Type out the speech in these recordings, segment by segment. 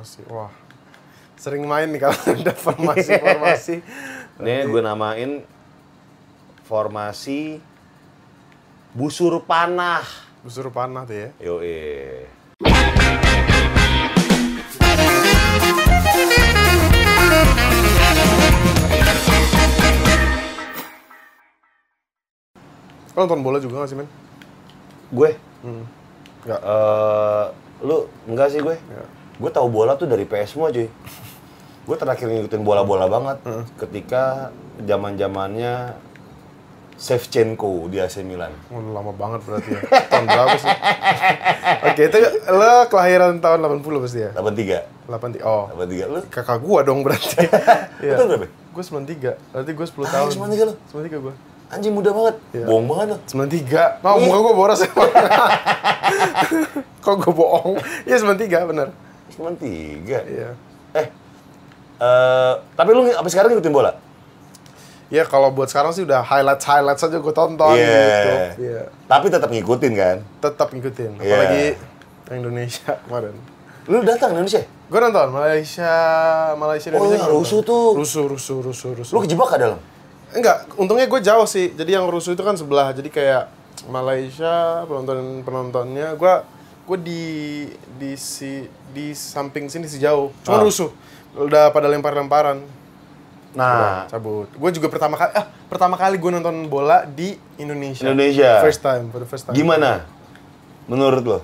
Masih, wah. Sering main nih kalau ada formasi-formasi. Ini gue namain formasi busur panah. Busur panah tuh ya. Yoi. Lo nonton bola juga gak sih, men? Gue, Enggak. eh lu enggak sih gue? Enggak. Gue tahu bola tuh dari PS semua cuy. Gue terakhir ngikutin bola-bola banget ketika zaman zamannya Shevchenko di AC Milan. Oh, lama banget berarti ya. tahun berapa sih? Oke, itu lo kelahiran tahun 80 pasti ya? 83. 83. Oh, 83 lu? kakak gua dong berarti. Lu tahun berapa? Gue 93. Berarti gue 10 Ah, tahun. 93 lu? 93 gue. Anjing muda banget. Iya. Bohong banget lu. 93. Mau muka gue boros. Kok gue bohong? Iya 93 bener. 93. Iya. Eh, eh, tapi lu sampai sekarang ngikutin bola? Ya kalau buat sekarang sih udah highlight highlight saja gue tonton di YouTube. Iya. Tapi tetap ngikutin kan? Tetap ngikutin. Iya. Apalagi yang Indonesia kemarin. Lu datang Indonesia? Gue nonton Malaysia, Malaysia Oh, Indonesia. gua nonton. rusuh tuh. Rusuh, rusuh, rusuh, rusuh. Lu kejebak gak dalam? Enggak, untungnya gue jauh sih. Jadi yang rusuh itu kan sebelah. Jadi kayak Malaysia penonton penontonnya, gue gue di di si di samping sini sih jauh. Cuma Ah. rusuh. Udah pada lempar-lemparan. Nah, Cabut. Gue juga pertama kali ah pertama kali gue nonton bola di Indonesia. Indonesia. First time, for the first time. gimana? Menurut lo?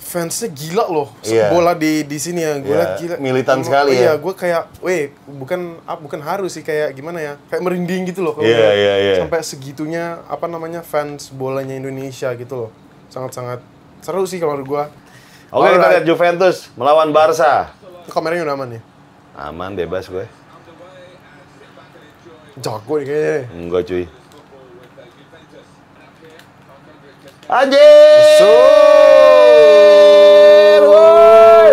Fansnya gila loh. Iya. Bola di di sini ya. Gue liat gila. militan sekali Iya, ya. gue kayak, weh, bukan ah, bukan harus sih kayak gimana ya? Kayak merinding gitu loh kalau liat iya, iya. sampai segitunya apa namanya fans bolanya Indonesia gitu loh. Sangat-sangat seru sih kalau menurut gue. Oke, kita lihat Juventus melawan Barca. Kameranya udah aman ya? Aman, bebas gue. Jago nih kayaknya. Enggak cuy. Anjir! Woi!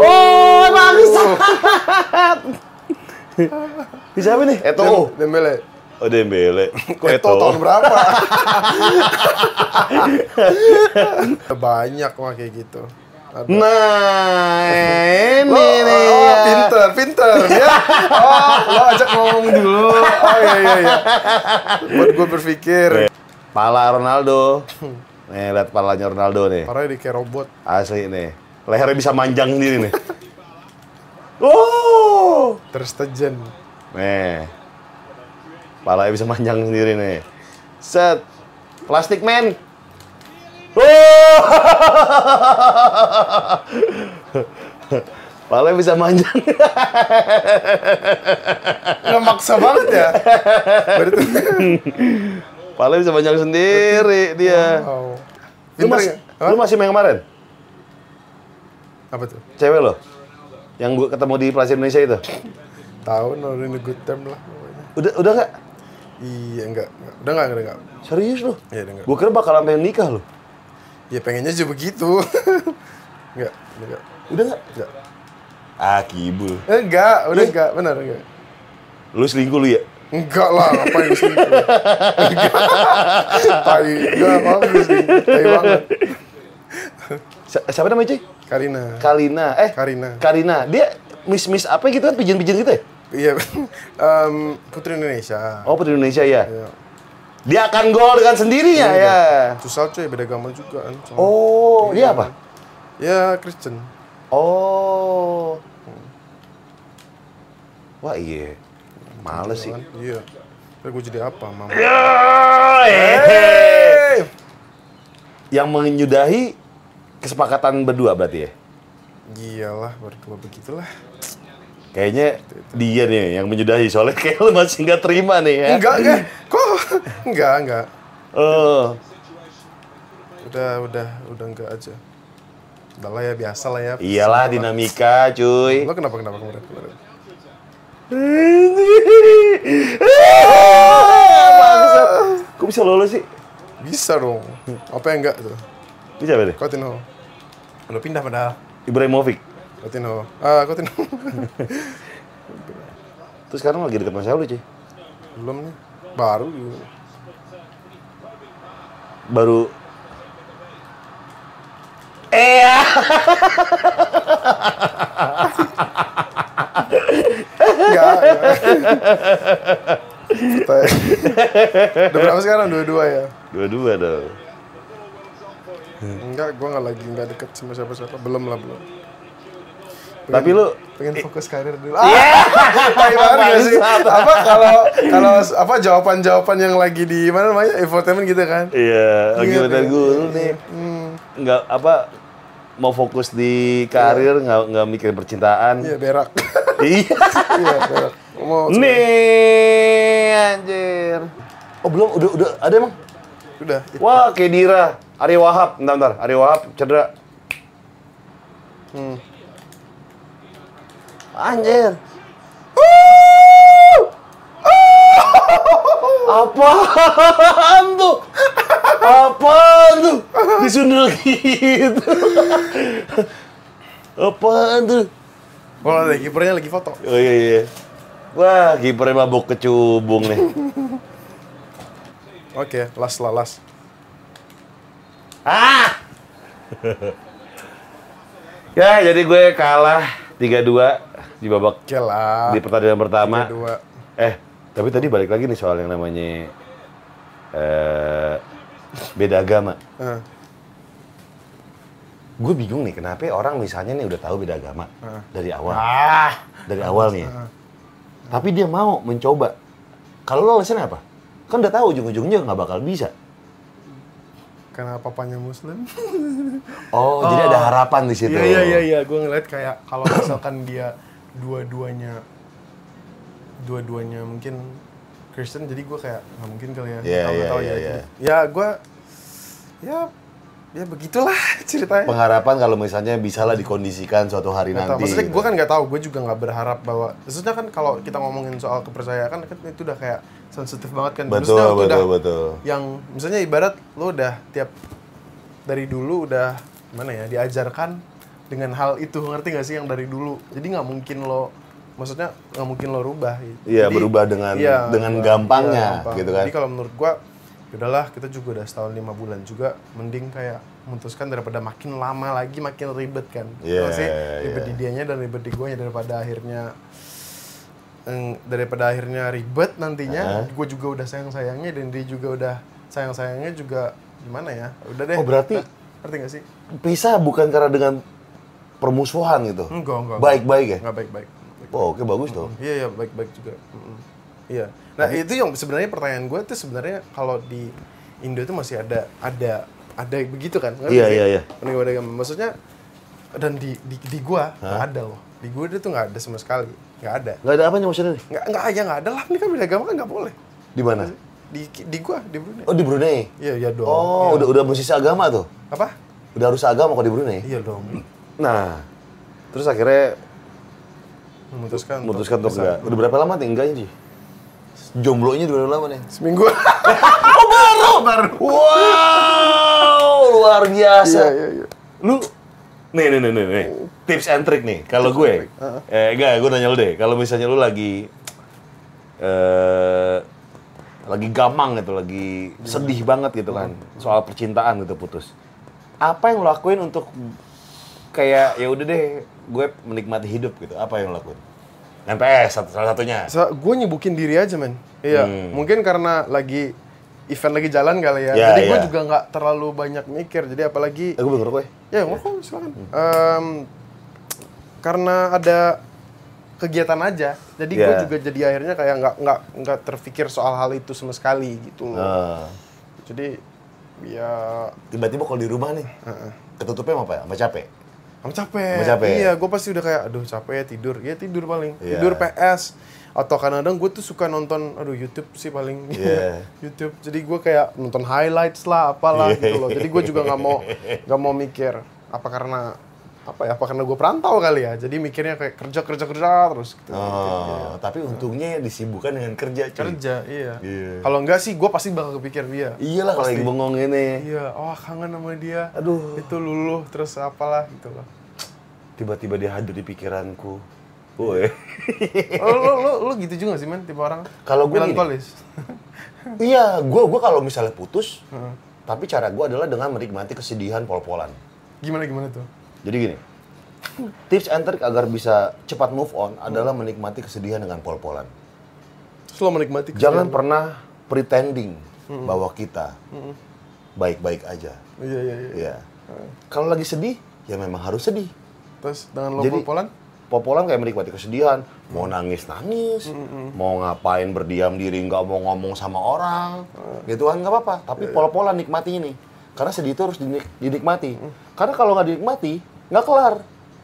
Woi, bangsat! Siapa nih? Eto. Dem- Dembele. Oh, Dembele. Kok Eto tahun berapa? Banyak mah kayak gitu. Ada. Nah, ini Lo, nih. oh, ya. pinter, pinter ya. Oh, lo ajak ngomong dulu. Oh iya iya iya. Buat gue berpikir. Pala Ronaldo. Nih, lihat palanya Ronaldo nih. Parah di kayak robot. Asli nih. Lehernya bisa manjang sendiri nih. Oh! Ter Stegen. Nih. Palanya bisa manjang sendiri nih. Set. Plastik man. Oh! Palanya bisa manjang. Nggak maksa banget ya. Berarti Palanya bisa manjang sendiri dia. wow. Lu masih, ya? Lu masih main kemarin? Apa tuh? Cewek lo? Yang gua ketemu di Plaza Indonesia itu? Tahu no in a good time lah. Udah udah nggak? Iya enggak, enggak. Udah enggak, udah enggak. Serius lo? Iya, udah enggak. Gua kira bakalan pengen nikah lo. Ya pengennya juga begitu. enggak, enggak. Udah nggak? Enggak. Ah, kibul. Enggak, udah Ih. enggak, benar enggak. Lu selingkuh lu ya? Enggak lah, ngapain di sini? Enggak. Tai, enggak bagus nih. Tai banget. Si- siapa namanya cuy? Karina. Kalina. Eh, Karina. Karina. Dia miss-miss apa gitu kan? Pijen-pijen gitu ya? Iya, em, Putri Indonesia. Oh, Putri Indonesia ya? Iya. Dia akan gol dengan sendirinya ya? Susah cuy, beda agama juga kan. sama- Oh, dia apa? Ya Kristen. Oh. Wah iya. Males sih. Kan? Iya. Terus gue jadi apa, mama? Hey! Yang menyudahi kesepakatan berdua berarti ya? Iyalah, berdua begitulah. Kayaknya dia nih yang menyudahi soalnya kayak lu masih nggak terima nih ya. Enggak, enggak. Kok? Enggak, enggak. Oh. Udah, udah, udah enggak aja. Udah lah ya, biasa lah ya. Iyalah dinamika cuy. Lo kenapa, kenapa kemarin? kemarin? Kok bisa lolos sih? Bisa dong. Apa yang enggak tuh? Bisa deh? Coutinho. Udah pindah padahal. Ibrahimovic. Coutinho. Ah, Coutinho. Terus sekarang lagi deket sama siapa lu cuy? Belum nih. Baru juga. Baru Iya. Enggak. enggak. Udah berapa sekarang? Dua-dua ya? Dua-dua dong. Enggak, gue nggak lagi nggak deket sama siapa-siapa. Belum lah, belum. Tapi lu pengen fokus karir dulu. Ah, banget nggak sih? Apa kalau kalau apa jawaban-jawaban yang lagi di mana namanya infotainment gitu kan? Iya, lagi Iya, bentar iya. gue lu nih. Hmm, Nggak apa mau fokus di karir nggak nggak mikir percintaan. iya berak. Iya. iya berak. Mau Nih anjir. Oh belum udah udah ada emang? udah. Wah kayak Dira, Ari Wahab, bentar bentar, Ari Wahab cedera. Hmm. Anjir. Apaan tuh? Apaan tuh? Disundul gitu. Apaan tuh? Kalau ada kipernya lagi foto. Oh iya iya. Wah, kipernya mabuk kecubung nih. Oke, las lah las. Ah! ya, jadi gue kalah 3-2 di babak Oke lah. di pertandingan pertama. Eh, tapi tadi balik lagi nih soal yang namanya eh beda agama. Ah, Gue bingung nih kenapa orang misalnya nih udah tahu beda agama Ah. dari awal. Ah. Dari awal nih. ya. Tapi dia mau mencoba. Kalau lo alasannya apa? Kan udah tahu ujung-ujungnya nggak bakal bisa. Karena papanya muslim. Oh, jadi ada harapan di situ. Iya iya iya iya, gue ngeliat kayak kalau misalkan dia dua-duanya dua-duanya mungkin Kristen, jadi gue kayak nggak mungkin kali ya. Iya, Tahu- iya, tahu iya, ya. iya. Jadi, Ya gue ya ya begitulah ceritanya. Pengharapan kalau misalnya bisalah dikondisikan suatu hari tahu. nanti. Maksudnya gitu. gue kan nggak tahu, gue juga nggak berharap bahwa maksudnya kan kalau kita ngomongin soal kepercayaan kan itu udah kayak sensitif banget kan. Betul, Maksudnya betul, udah betul. yang misalnya ibarat lo udah tiap dari dulu udah gimana ya diajarkan dengan hal itu ngerti gak sih yang dari dulu? Jadi nggak mungkin lo maksudnya nggak mungkin lo rubah Iya, Jadi- berubah dengan- dengan berubah. gampangnya, gampang. gitu kan. jadi kalau menurut gua udahlah kita juga udah setahun lima bulan juga mending kayak memutuskan daripada makin lama lagi makin ribet kan. Iya, gak sih? iya. ribet di dianya dan ribet di guanya daripada akhirnya eh, daripada akhirnya ribet nantinya. Gue juga udah sayang sayangnya dan dia juga udah sayang sayangnya juga gimana ya? Udah deh. Oh, berarti- Nah, ngerti gak sih? Pisah bukan karena dengan permusuhan gitu. enggak enggak Baik-baik ya? enggak baik baik Oh, oke bagus dong. iya iya baik baik juga iya nah itu yang sebenarnya pertanyaan gue tuh sebenarnya kalau di Indo itu masih ada ada ada begitu kan Iya, iya, iya. Agama. maksudnya dan di di, di gua nggak ada loh di gua itu nggak ada sama sekali nggak ada Nggak ada apanya maksudnya nih? nggak nggak aja nggak ada lah ini kan beda agama kan nggak boleh Di mana? di di gua di Brunei Oh, di Brunei. iya iya dong Oh, Iya. udah udah mesti agama tuh. apa Udah harus agama kok di Brunei. iya dong Nah, terus akhirnya memutuskan memutuskan untuk enggak. Udah berapa lama nih enggaknya, Ji? Jomblonya udah berapa lama nih? seminggu baru baru. Wow, luar biasa. iya iya iya Lu nih nih nih nih, nih. tips and trick nih. Kalau gue, eh enggak, gue nanya lu deh. Kalau misalnya lu lagi eh lagi gamang gitu, lagi sedih banget gitu kan, soal percintaan gitu putus. Apa yang lo lakuin untuk kayak ya udah deh, gue menikmati hidup gitu. Apa yang lo lakuin? NPS salah satunya. so, gue nyibukin diri aja men iya Hmm. mungkin karena lagi event lagi jalan kali ya, Ya, jadi gue ya. juga nggak terlalu banyak mikir jadi apalagi Eh, gue belum gue. ya ngomong silakan Em, karena ada kegiatan aja jadi gue Ya. juga jadi akhirnya kayak nggak nggak nggak terpikir soal hal itu sama sekali gitu Nah, jadi ya tiba-tiba kalau di rumah nih, ketutupnya sama apa ya? Sama capek. I'm capek. Capek. Iya, gue pasti udah kayak, aduh capek tidur. Ya tidur paling. Iya. Tidur PS. Atau kadang-kadang gue tuh suka nonton, aduh YouTube sih paling. Iya. YouTube. Jadi gue kayak nonton highlights lah, apalah Iya, gitu loh. Jadi gue juga nggak mau nggak mau mikir apa karena apa ya? Apa karena gue perantau kali ya. Jadi mikirnya kayak kerja kerja kerja terus gitu. Oh, tapi untungnya disibukkan dengan kerja, cuy. Kerja, iya. Iya. Kalau enggak sih, gue pasti bakal kepikir dia. Iyalah kalau lagi bengong ini. Iya, oh kangen sama dia. Aduh. Itu luluh terus apalah gitu loh. Tiba-tiba dia hadir di pikiranku. Woi. lo, lo, lo, lo gitu juga sih men tipe orang Kalau gue melankolis iya, gua gua kalau misalnya putus, tapi cara gua adalah dengan menikmati kesedihan pol-polan. Gimana gimana tuh? Jadi gini, tips and trick agar bisa cepat move on adalah menikmati kesedihan dengan pol-polan. Lo menikmati Jangan kesedihan. pernah pretending bahwa kita baik-baik aja. Iya iya iya. Iya. Kalau lagi sedih, ya memang harus sedih. Terus dengan lo Jadi- polan Popolan kayak menikmati kesedihan, mau nangis nangis, mau ngapain berdiam diri nggak mau ngomong sama orang, gitu kan nggak apa-apa. Tapi pol-polan nikmati ini, karena sedih itu harus dinik- dinikmati. Karena kalau nggak dinikmati, nggak kelar,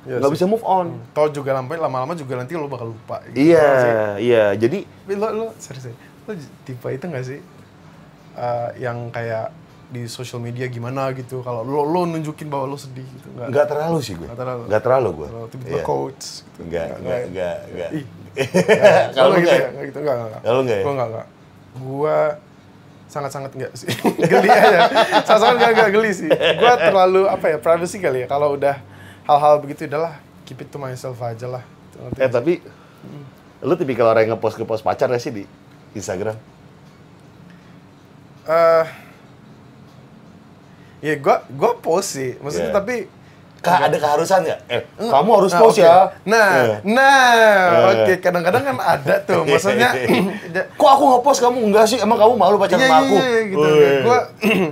Iya nggak bisa move on. Tau juga lampai lama-lama juga nanti lo bakal lupa. gitu. Iya, iya. Jadi Tapi lo lo serius? Lo tipe itu gak sih? Eh, yang kayak di sosial media gimana gitu kalau lo lo nunjukin bahwa lo sedih gitu nggak nggak terlalu sih gue, Nggak terlalu. nggak terlalu gue. Tiba-tiba Iya. quotes gitu. Nggak, nggak, nggak, nggak. Kalau gitu nggak ya, ya? nggak gitu enggak enggak. Kalau nggak ya? Gua enggak enggak. Gua sangat-sangat enggak sih. geli aja. Sangat-sangat enggak, enggak geli sih. Gua terlalu apa ya, privacy kali ya. Kalau udah hal-hal begitu udahlah keep it to myself aja lah. Eh tapi, lu tipikal orang yang ngepost ngepost pacar gak sih di Instagram? eh ya gua gua post sih. Maksudnya Iya. tapi Kak, ada keharusan nggak? Eh, kamu harus Nah, post oke. ya. Nah, Eh. nah, Eh. oke. Kadang-kadang kan ada tuh. Maksudnya, da- Kok aku ngepost kamu enggak sih? Emang kamu malu pacaran iya, sama iya, aku? iya, gitu. Wih. Gua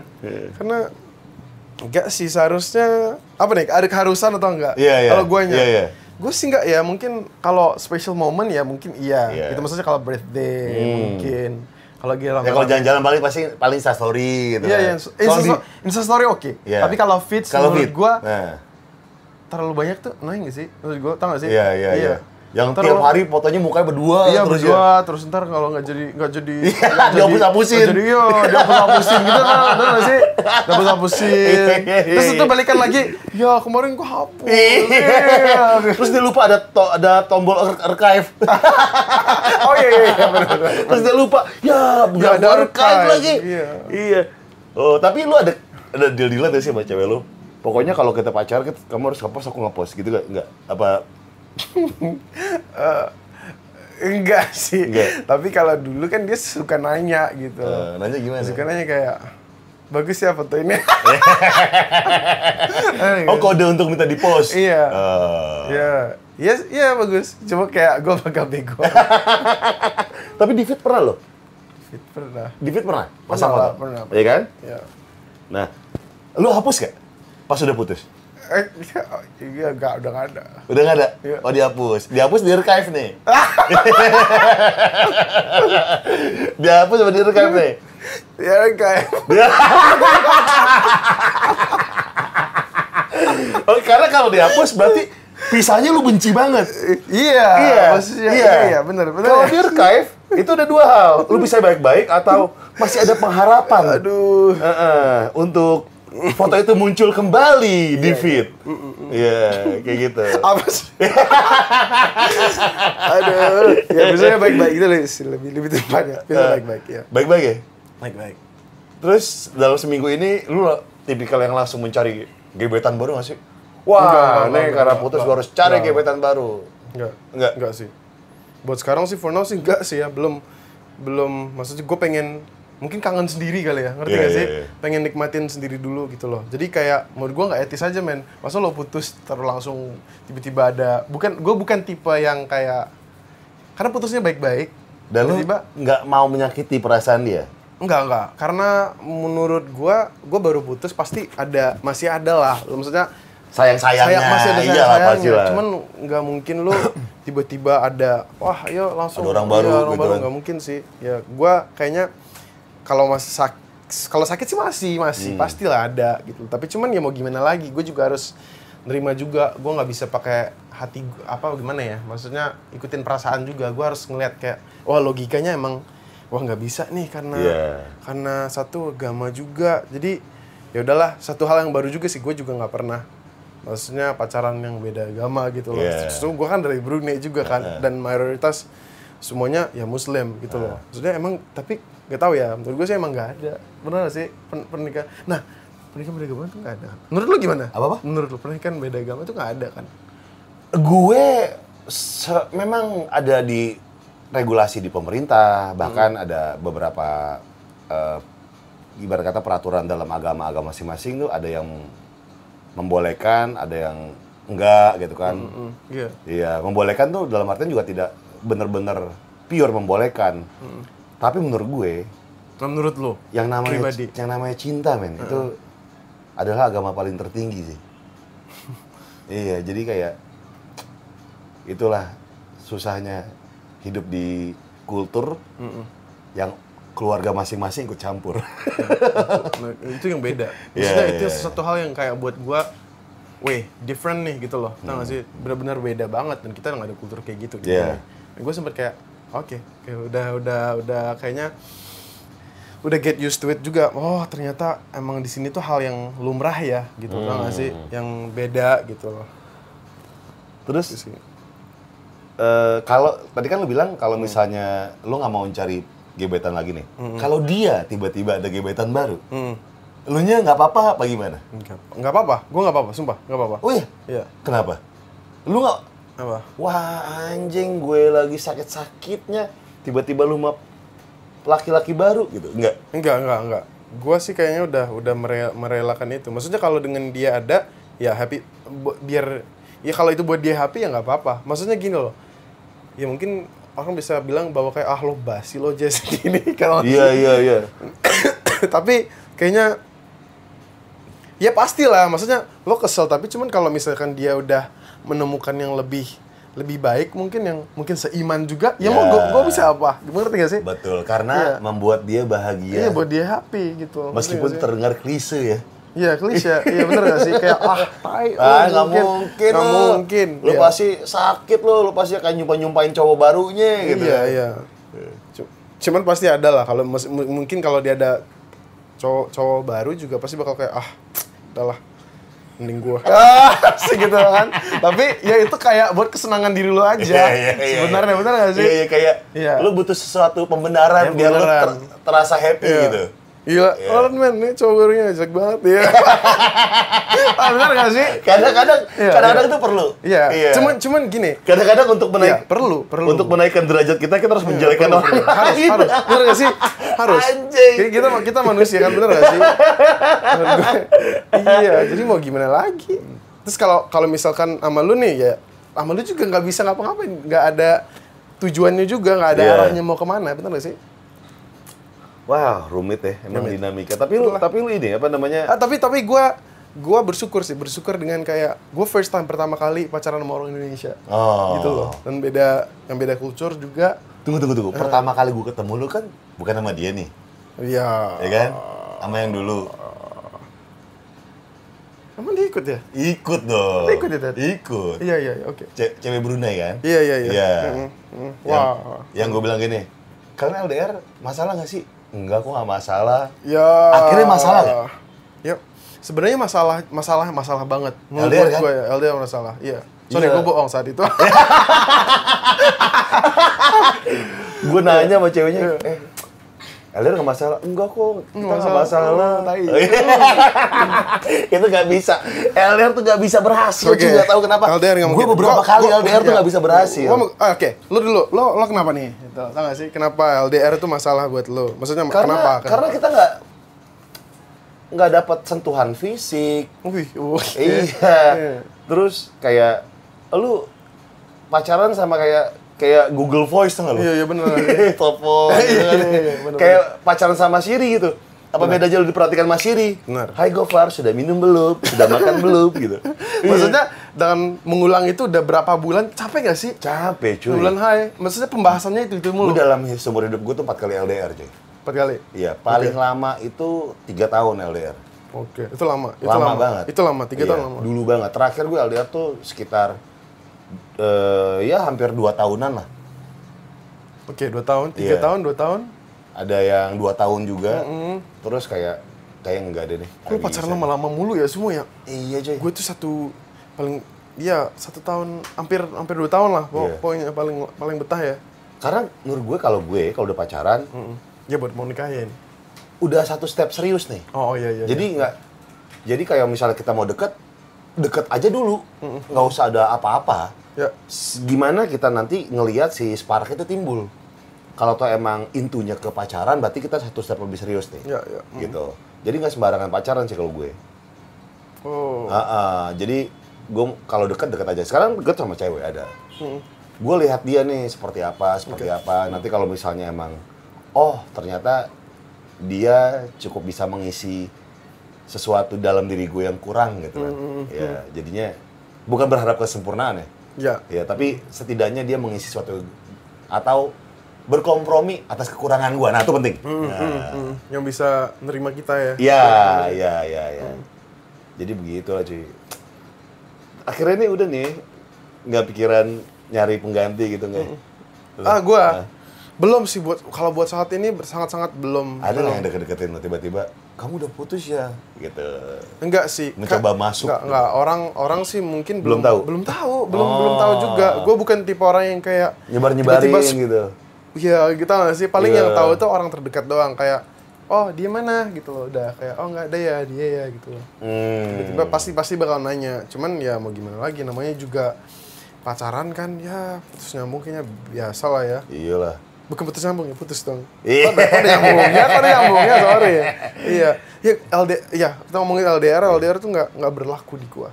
karena enggak sih seharusnya apa nih? Ada keharusan atau enggak? Iya, iya. Kalau guanya, Iya, iya. gue sih enggak ya. Mungkin kalau special moment ya mungkin iya. Iya. Gitu maksudnya kalau birthday Hmm. mungkin. Kalau gila Ya kalau jalan-jalan paling pasti paling Insta story gitu. Iya, kan. iya. Soal Insta, di- Insta story oke. Iya. Tapi kalau feeds kalau menurut gua nah, terlalu banyak tuh annoying gak sih? Menurut gua tau gak sih? iya, iya, iya. Yang Ntar tiap hari fotonya mukanya berdua Iya terus berdua, ya. terus ntar kalau nggak jadi nggak jadi Iya, nggak jadi- dihapus-hapusin. nggak Jadi iya, dihapus-hapusin gitu kan, bener nggak sih? Dihapus-hapusin. Iya, iya, Terus iya. itu balikan lagi, ya kemarin gua hapus. Iya. Iya. Terus dia lupa ada to- ada tombol ar- archive. Oh iya iya, iya. Terus dia lupa, ya nggak ada ada archive lagi. iya. Iya. Oh, tapi lu ada ada deal-dealan gak sih sama cewek lu? Pokoknya kalau kita pacar, kita, kamu harus ngepost, aku ngepost gitu gak? Enggak? Apa? Enggak sih. Enggak. Tapi kalau dulu kan dia suka nanya gitu. eh, nanya gimana? Suka nanya kayak bagus ya foto ini. Oh, kode untuk minta di post? Iya. Eh, Iya, iya, iya bagus. Cuma kayak gue bakal bego. Tapi di pernah loh? Fit pernah. Di pernah? Pasang Pernah, foto? pernah. Iya kan? Ya. Nah, lu hapus gak? Pas udah putus? Eh, iya, enggak, udah nggak ada. Udah gak ada? Iya. Oh dihapus. Dihapus di archive nih. dihapus sama di archive nih. Ya kayak Oh, karena kalau dihapus berarti pisahnya lu benci banget. iya, Iya, maksudnya iya. iya, iya, benar, benar. Kalau di archive itu ada dua hal. Lu bisa baik-baik atau masih ada pengharapan. Aduh. Heeh, untuk foto itu muncul kembali di feed. Iya, kayak gitu. Apa sih? Aduh. Ya biasanya baik-baik gitu Lis. lebih lebih tepatnya. Bisa Eh. baik-baik ya. Baik-baik ya? Baik-baik. Terus dalam seminggu ini lu tipikal yang langsung mencari gebetan baru gak sih? Wah, nih karena enggak, putus enggak. gua harus cari Enggak. gebetan baru. Enggak. Enggak? Enggak sih. Buat sekarang sih for now sih enggak sih ya. Belum belum maksudnya gue pengen mungkin kangen sendiri kali ya ngerti Iya, gak iya, sih iya. pengen nikmatin sendiri dulu gitu loh jadi kayak menurut gue nggak etis aja men masa lo putus terus langsung tiba-tiba ada bukan gue bukan tipe yang kayak karena putusnya baik-baik Dan lu tiba-tiba nggak mau menyakiti perasaan dia? Enggak, enggak. Karena menurut gua, gua baru putus pasti ada masih ada lah. Maksudnya Sayang-sayangnya. sayang masih ada Iyalah, sayang-sayangnya. pasti lah. Cuman nggak mungkin lu tiba-tiba ada wah, ayo langsung Ada orang iya, baru orang gitu baru kan. nggak mungkin sih. Ya, gua kayaknya kalau masih sak kalau sakit sih masih masih Hmm. pastilah ada gitu. Tapi cuman ya mau gimana lagi? Gue juga harus nerima juga. Gua nggak bisa pakai hati apa gimana ya? Maksudnya ikutin perasaan juga. Gua harus ngeliat kayak wah logikanya emang wah nggak bisa nih karena Iya. karena satu agama juga jadi ya udahlah satu hal yang baru juga sih gue juga nggak pernah maksudnya pacaran yang beda agama gitu loh Iya. Terus gue kan dari Brunei juga kan dan mayoritas semuanya ya Muslim gitu loh maksudnya emang tapi nggak tahu ya menurut gue sih emang nggak ada benar nggak sih pen- pernikahan nah pernikahan beda agama itu nggak ada menurut lu gimana Apa-apa? menurut lu pernikahan beda agama itu nggak ada kan Gue memang ada di regulasi di pemerintah, bahkan Hmm. ada beberapa eh, ibarat kata peraturan dalam agama-agama masing-masing tuh ada yang membolehkan, ada yang enggak gitu kan. Mm, Iya. Iya, membolehkan tuh dalam artian juga tidak benar-benar pure membolehkan. Tapi menurut gue, Nah, menurut lo? yang namanya Pribadi. yang namanya cinta men itu adalah agama paling tertinggi sih. iya, jadi kayak itulah susahnya hidup di kultur yang keluarga masing-masing ikut campur. Nah, itu yang beda. Iya, Maksudnya iya, itu iya. sesuatu hal yang kayak buat gua, weh, different nih gitu loh. Tau gak sih? Benar-benar beda banget dan kita nggak ada kultur kayak gitu. gitu Iya. Dan gue sempet kayak, oke, kayak udah, udah, udah kayaknya udah get used to it juga. Oh ternyata emang di sini tuh hal yang lumrah ya, gitu. Tau gak sih? Yang beda gitu loh. Terus eh, kalau tadi kan lu bilang kalau misalnya lu nggak mau cari gebetan lagi nih. Kalau dia tiba-tiba ada gebetan baru, Hmm. lu nya nggak apa-apa apa gimana? Enggak, enggak apa-apa. Gue nggak apa-apa, sumpah, nggak apa-apa. Oh iya, Iya. kenapa? Lu nggak Apa? Wah anjing gue lagi sakit-sakitnya Tiba-tiba lu mau laki-laki baru gitu Enggak? Enggak, enggak, enggak. Gua sih kayaknya udah udah mere- merelakan itu. Maksudnya kalau dengan dia ada, ya happy biar ya kalau itu buat dia happy ya nggak apa-apa. Maksudnya gini loh. Ya mungkin orang bisa bilang bahwa kayak ah lo basi lo Jess gini kalau Iya iya iya tapi kayaknya ya pastilah maksudnya lo kesel tapi cuman kalau misalkan dia udah menemukan yang lebih lebih baik mungkin yang mungkin seiman juga ya, mau Ya. gue gue bisa apa ngerti gak sih Betul, karena Iya. membuat dia bahagia iya buat dia happy gitu Meskipun terdengar klise ya Iya klise, iya bener gak sih? Kayak ah, tai, Ah, oh, nggak mungkin, nggak lu. mungkin. Lu Iya. pasti sakit lu, lu pasti akan nyumpain-nyumpain cowok barunya gitu. Iya, iya. Cu- Cuman pasti ada lah. Kalau mungkin kalau dia ada cowok cowok baru juga pasti bakal kayak ah, udahlah, mending gua. Ah, segitu kan. Tapi ya itu kayak buat kesenangan diri lu aja. Iya, iya, iya, Sebenarnya iya. bener gak sih? Iya, iya, kayak Iya. lu butuh sesuatu pembenaran Iya, biar lu ter- terasa happy Iya. gitu. Gila, Iya. orang men, ini cowok barunya jelek banget ya. ah, bener gak sih? Kadang-kadang Iya, kadang-kadang iya. itu perlu. Iya. Cuman cuman gini, kadang-kadang untuk menaik Iya, perlu, perlu. untuk menaikkan derajat kita kita harus menjelekan Perlu, orang perlu. harus harus bener gak sih harus Anjing. Jadi kita kita manusia kan bener gak sih iya jadi mau gimana lagi terus kalau kalau misalkan sama lu nih ya sama lu juga nggak bisa ngapa-ngapain nggak ada tujuannya juga nggak ada Iya. arahnya mau ke mana bener gak sih Wah, rumit ya emang Rumit. dinamika. Tapi lu tapi lu ini apa namanya? ah, tapi tapi gue gue bersyukur sih bersyukur dengan kayak gue first time pertama kali pacaran sama orang Indonesia Oh. gitu loh dan beda yang beda kultur juga Tunggu tunggu Eh. tunggu. Pertama kali gue ketemu lu kan bukan sama dia nih, iya ya kan? Sama yang dulu. emang dia ikut ya Ikut dong. Dia ikut ya, Ted? Ikut. iya iya iya, oke Ce- cewek Brunei kan? Iya iya iya. Iya. Mm, mm. Yang, Wah. yang gue bilang gini, kalian LDR masalah nggak sih? Enggak, kok nggak masalah. Ya. Akhirnya masalah nggak? Ya. Sebenarnya masalah masalah masalah banget. Menurut LDR kan? gue ya, LDR masalah. Iya. Sorry, Iya. gue bohong saat itu. Gue nanya sama ceweknya, Iya. eh, LDR nggak masalah? Enggak kok, kita Nggak nggak masalah. Oh, tai. itu nggak bisa. LDR tuh nggak bisa berhasil. Gue nggak tahu kenapa. LDR nggak Gue beberapa kali LDR tuh iya. nggak bisa berhasil. Oke, lu dulu. Lo lo kenapa nih? Gitu. Tahu gak sih kenapa LDR itu masalah buat lo? Maksudnya karena kenapa? karena kita nggak nggak dapat sentuhan fisik. Wih, iya. Iya. Terus kayak lu pacaran sama kayak kayak Google Voice tuh nggak lu? Iya, iya bener. Telepon, gitu kan. Iya, iya, kayak pacaran sama Siri gitu. Apa bedanya lu diperhatikan sama Siri? Benar. Hai Gofar, sudah minum belum? Sudah makan belum? Gitu. Maksudnya dengan mengulang itu udah berapa bulan capek gak sih? capek cuy. Bulan hai. Maksudnya pembahasannya itu itu Gue mulu. dalam seumur hidup gue tuh empat kali LDR cuy. Empat kali. Iya, paling lama itu tiga tahun LDR. Oke, itu lama. Itu lama, banget. Itu lama, tiga Iya, tahun lama. Dulu banget. Terakhir gue LDR tuh sekitar eh ya hampir dua tahunan lah. Oke, dua tahun, tiga Iya. tahun, dua tahun. Ada yang dua tahun juga. Terus kayak kayak enggak deh nih. Gue pacaran lama-lama mulu ya semua ya. Iya cuy. Gue tuh satu paling, iya satu tahun, hampir hampir dua tahun lah. Iya. Pokoknya paling paling betah ya. Karena menurut gue kalau gue kalau udah pacaran Mm-mm. Ya buat mau nikahin. udah satu step serius nih. Oh, oh, iya iya. jadi nggak jadi kayak misalnya kita mau deket deket aja dulu nggak usah ada apa-apa Ya. Gimana kita nanti ngelihat si spark itu timbul kalau tuh emang intunya ke pacaran berarti kita satu step lebih serius nih Ya, ya. Mm. gitu jadi nggak sembarangan pacaran sih kalau gue Oh. Ah, ah. jadi gue kalau deket deket aja. Sekarang deket sama cewek ada. Hmm. Gue lihat dia nih seperti apa, seperti apa. Nanti kalau misalnya emang, oh ternyata dia cukup bisa mengisi sesuatu dalam diri gue yang kurang gitu kan. Ya, jadinya bukan berharap kesempurnaan ya. Ya. Ya, tapi setidaknya dia mengisi sesuatu atau berkompromi atas kekurangan gua. Nah, itu penting. Nah, Hmm, yang bisa nerima kita ya. Iya, iya, iya, iya. Jadi begitu lah cuy. Akhirnya nih udah nih nggak pikiran nyari pengganti gitu nggak? Lu? Ah, gua Ah. belum sih buat kalau buat saat ini sangat-sangat belum. Ada belum. yang deket-deketin tiba-tiba? Kamu udah putus ya? Gitu. Enggak sih. Mencoba Ka- masuk. Enggak, enggak. Orang orang sih mungkin Belum belum tahu? Belum tahu, belum Oh. belum tahu juga. Gue bukan tipe orang yang kayak Nyebar-nyebarin tiba-tiba- gitu. Iya, gitu nggak sih. Paling Iya. yang tahu itu orang terdekat doang kayak oh, dia mana gitu loh. Udah kayak oh enggak ada ya, dia ya gitu loh. Hmm. Tiba-tiba pasti pasti bakal nanya. Cuman ya mau gimana lagi namanya juga pacaran kan ya putus nyambung kayaknya biasa lah ya. Iyalah. Bukan putus nyambung ya, putus dong. Iya. Kok ada- nyambungnya, kok ada nyambungnya, sorry ya. Iya, ya LD, ya kita ngomongin LDR, LDR tuh nggak nggak berlaku di gua.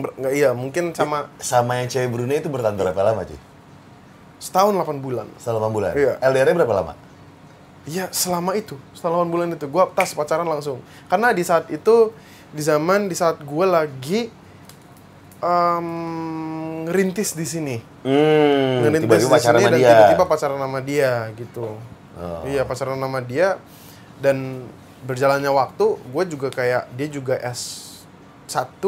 Ber, nggak iya, mungkin sama Sama yang cewek Brunei itu bertahan berapa lama cuy? setahun 8 bulan. Selama bulan? Iya. LDR-nya berapa lama? Iya, selama itu, setelah 8 bulan itu, gua tas pacaran langsung. Karena di saat itu, di zaman di saat gua lagi em, ngerintis di sini. Hmm. ngerintis Tiba-tiba di pacaran sini dan tiba-tiba pacaran sama dia gitu. Oh. Iya pacaran sama dia dan berjalannya waktu gue juga kayak dia juga S1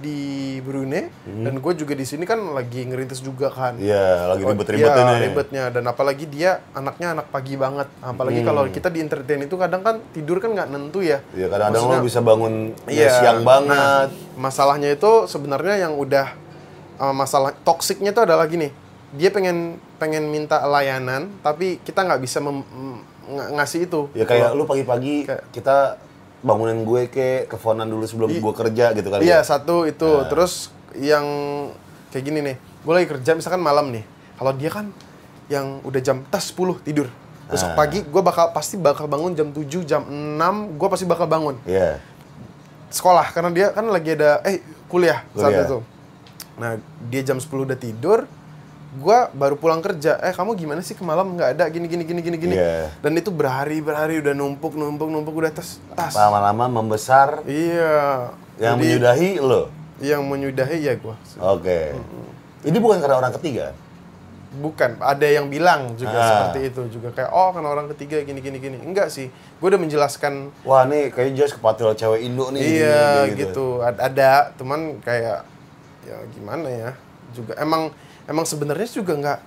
di Brunei dan gue juga di sini kan lagi ngerintis juga kan. Hmm. Iya, lagi Oh, ribet-ribetnya iya, ribetnya dan apalagi dia anaknya anak pagi banget. Apalagi Hmm. kalau kita di entertain itu kadang kan tidur kan nggak nentu ya. Iya, kadang-kadang lo bisa bangun Iya, siang nah, banget. masalahnya itu sebenarnya yang udah uh, masalah toksiknya itu adalah gini. Dia pengen pengen minta layanan, tapi kita nggak bisa mem- ngasih itu. Ya kayak lu pagi-pagi kita bangunin gue ke teleponan dulu sebelum I- gue kerja gitu kali Iya ya. satu itu. Nah. Terus yang kayak gini nih, gue lagi kerja misalkan malam nih. Kalau dia kan yang udah jam tas 10 tidur. Nah. Besok pagi gue bakal pasti bakal bangun jam 7, jam 6, gue pasti bakal bangun. Iya. sekolah karena dia kan lagi ada eh kuliah, saat Kuliah. itu. Nah, dia jam 10 udah tidur, gua baru pulang kerja. Eh, kamu gimana sih ke malam nggak ada gini gini gini gini gini. Iya. Dan itu berhari berhari udah numpuk numpuk numpuk udah tas tas. Lama-lama membesar Iya. yang Jadi, menyudahi lo. yang menyudahi ya gua. Oke. Ini bukan karena orang ketiga. Bukan, ada yang bilang juga Ah. seperti itu juga kayak oh karena orang ketiga gini gini gini. Enggak sih. Gue udah menjelaskan Wah, nih kayaknya jelas kepatil cewek Indo nih. Iya gini, gitu. Ad- Ada, teman kayak ya gimana ya? Juga emang emang sebenarnya juga nggak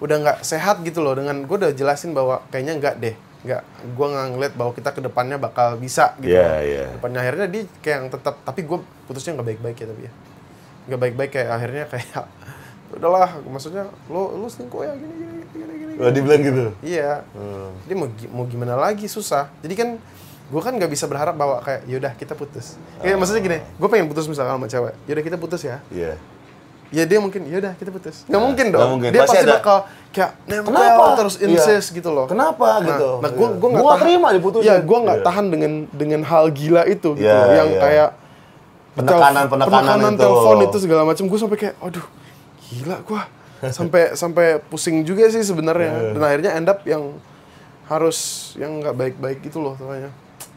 udah nggak sehat gitu loh dengan gue udah jelasin bahwa kayaknya nggak deh nggak gue nggak ngeliat bahwa kita ke depannya bakal bisa gitu Iya, loh. iya. depannya akhirnya dia kayak yang tetap tapi gue putusnya nggak baik-baik ya tapi ya nggak baik-baik kayak akhirnya kayak udahlah maksudnya lo lo selingkuh ya gini gini gini gini, gini. Oh, dibilang gitu. Iya. Jadi mau mau gimana lagi susah. Jadi kan gue kan nggak bisa berharap bahwa kayak yaudah kita putus. Kayak maksudnya gini, gue pengen putus misalkan sama cewek. Yaudah kita putus ya. Iya. Ya dia mungkin yaudah kita putus. Nggak mungkin dong. nggak mungkin. Dia Pasti pasti, ada- bakal kayak nempel Kenapa? terus Iya. insist gitu loh. Kenapa Nah, gitu? Nah, gue Iya. gue nggak terima diputusin. Iya, gue nggak Iya. tahan dengan dengan hal gila itu gitu Iya, loh. Yang iya. kayak Penekanan- tel- penekanan itu. telepon itu segala macam. Gue sampai kayak, aduh, gila gue. sampai sampai pusing juga sih Iya. sebenarnya. Dan akhirnya end up yang harus yang nggak baik-baik gitu loh soalnya.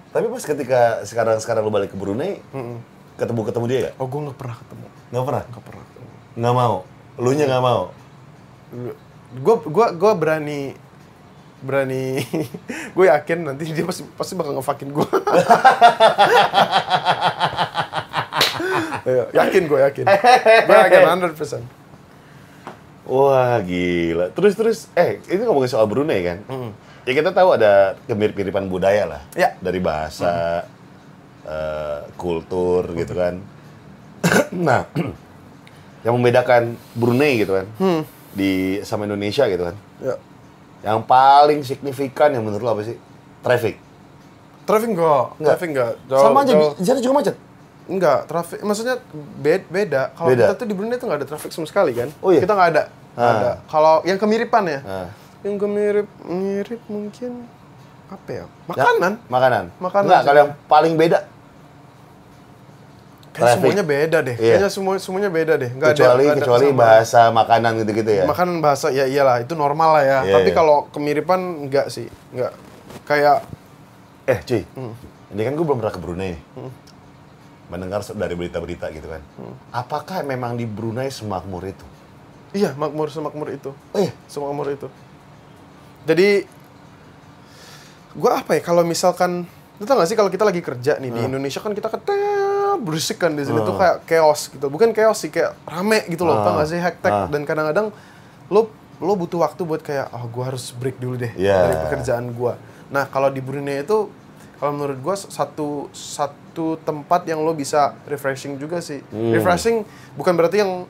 Tapi pas ketika sekarang sekarang lu balik ke Brunei, ketemu ketemu dia gak? Oh, gue nggak pernah ketemu. Nggak pernah. Nggak pernah. Nggak mau. Lu nya nggak mau. Gue gua gua berani berani gue yakin nanti dia pasti pasti bakal ngefakin gue yakin gue yakin gue yakin 100% Wah gila. Terus terus, eh ini ngomongin soal Brunei kan? Ya kita tahu ada kemirip-miripan budaya lah. Ya. Dari bahasa, eh, kultur gitu kan. nah, yang membedakan Brunei gitu kan, di sama Indonesia gitu kan. ya Yang paling signifikan yang menurut lo apa sih? Traffic. traffic enggak Nggak. traffic enggak Jauh- sama aja, jauh- di sana juga macet. enggak traffic maksudnya beda beda kalau Beda. kita tuh di Brunei tuh nggak ada traffic sama sekali kan Oh iya? kita nggak ada Ah. ada kalau yang kemiripan ya Nah. yang kemirip mirip mungkin apa ya makanan Ya, makanan. Makanan Enggak, kalau yang paling beda. Kayaknya Traffic. semuanya beda deh. Iya. Kayaknya semua semuanya beda deh. Nggak ada- kecuali ada kecuali kesamaan. bahasa makanan gitu-gitu ya. Makanan bahasa ya iyalah itu normal lah ya. Iya, Tapi iya. kalau kemiripan enggak sih, enggak. Kayak Eh, cuy. Hmm. Ini kan gue belum pernah ke Brunei. nih. Mendengar dari berita-berita gitu kan. Hmm. Apakah memang di Brunei semakmur itu? iya makmur semakmur itu. Oh iya. Semakmur itu. Jadi gua apa ya kalau misalkan lu tau gak sih kalau kita lagi kerja nih di Indonesia kan kita ketel berisik kan di sini tuh kayak chaos gitu. Bukan chaos sih kayak rame gitu loh. Tau gak sih hektik Ah. dan kadang-kadang lo lo butuh waktu buat kayak oh gua harus break dulu deh Iya. dari pekerjaan gua. Nah, kalau di Brunei itu kalau menurut gua satu satu tempat yang lo bisa refreshing juga sih. Hmm. Refreshing bukan berarti yang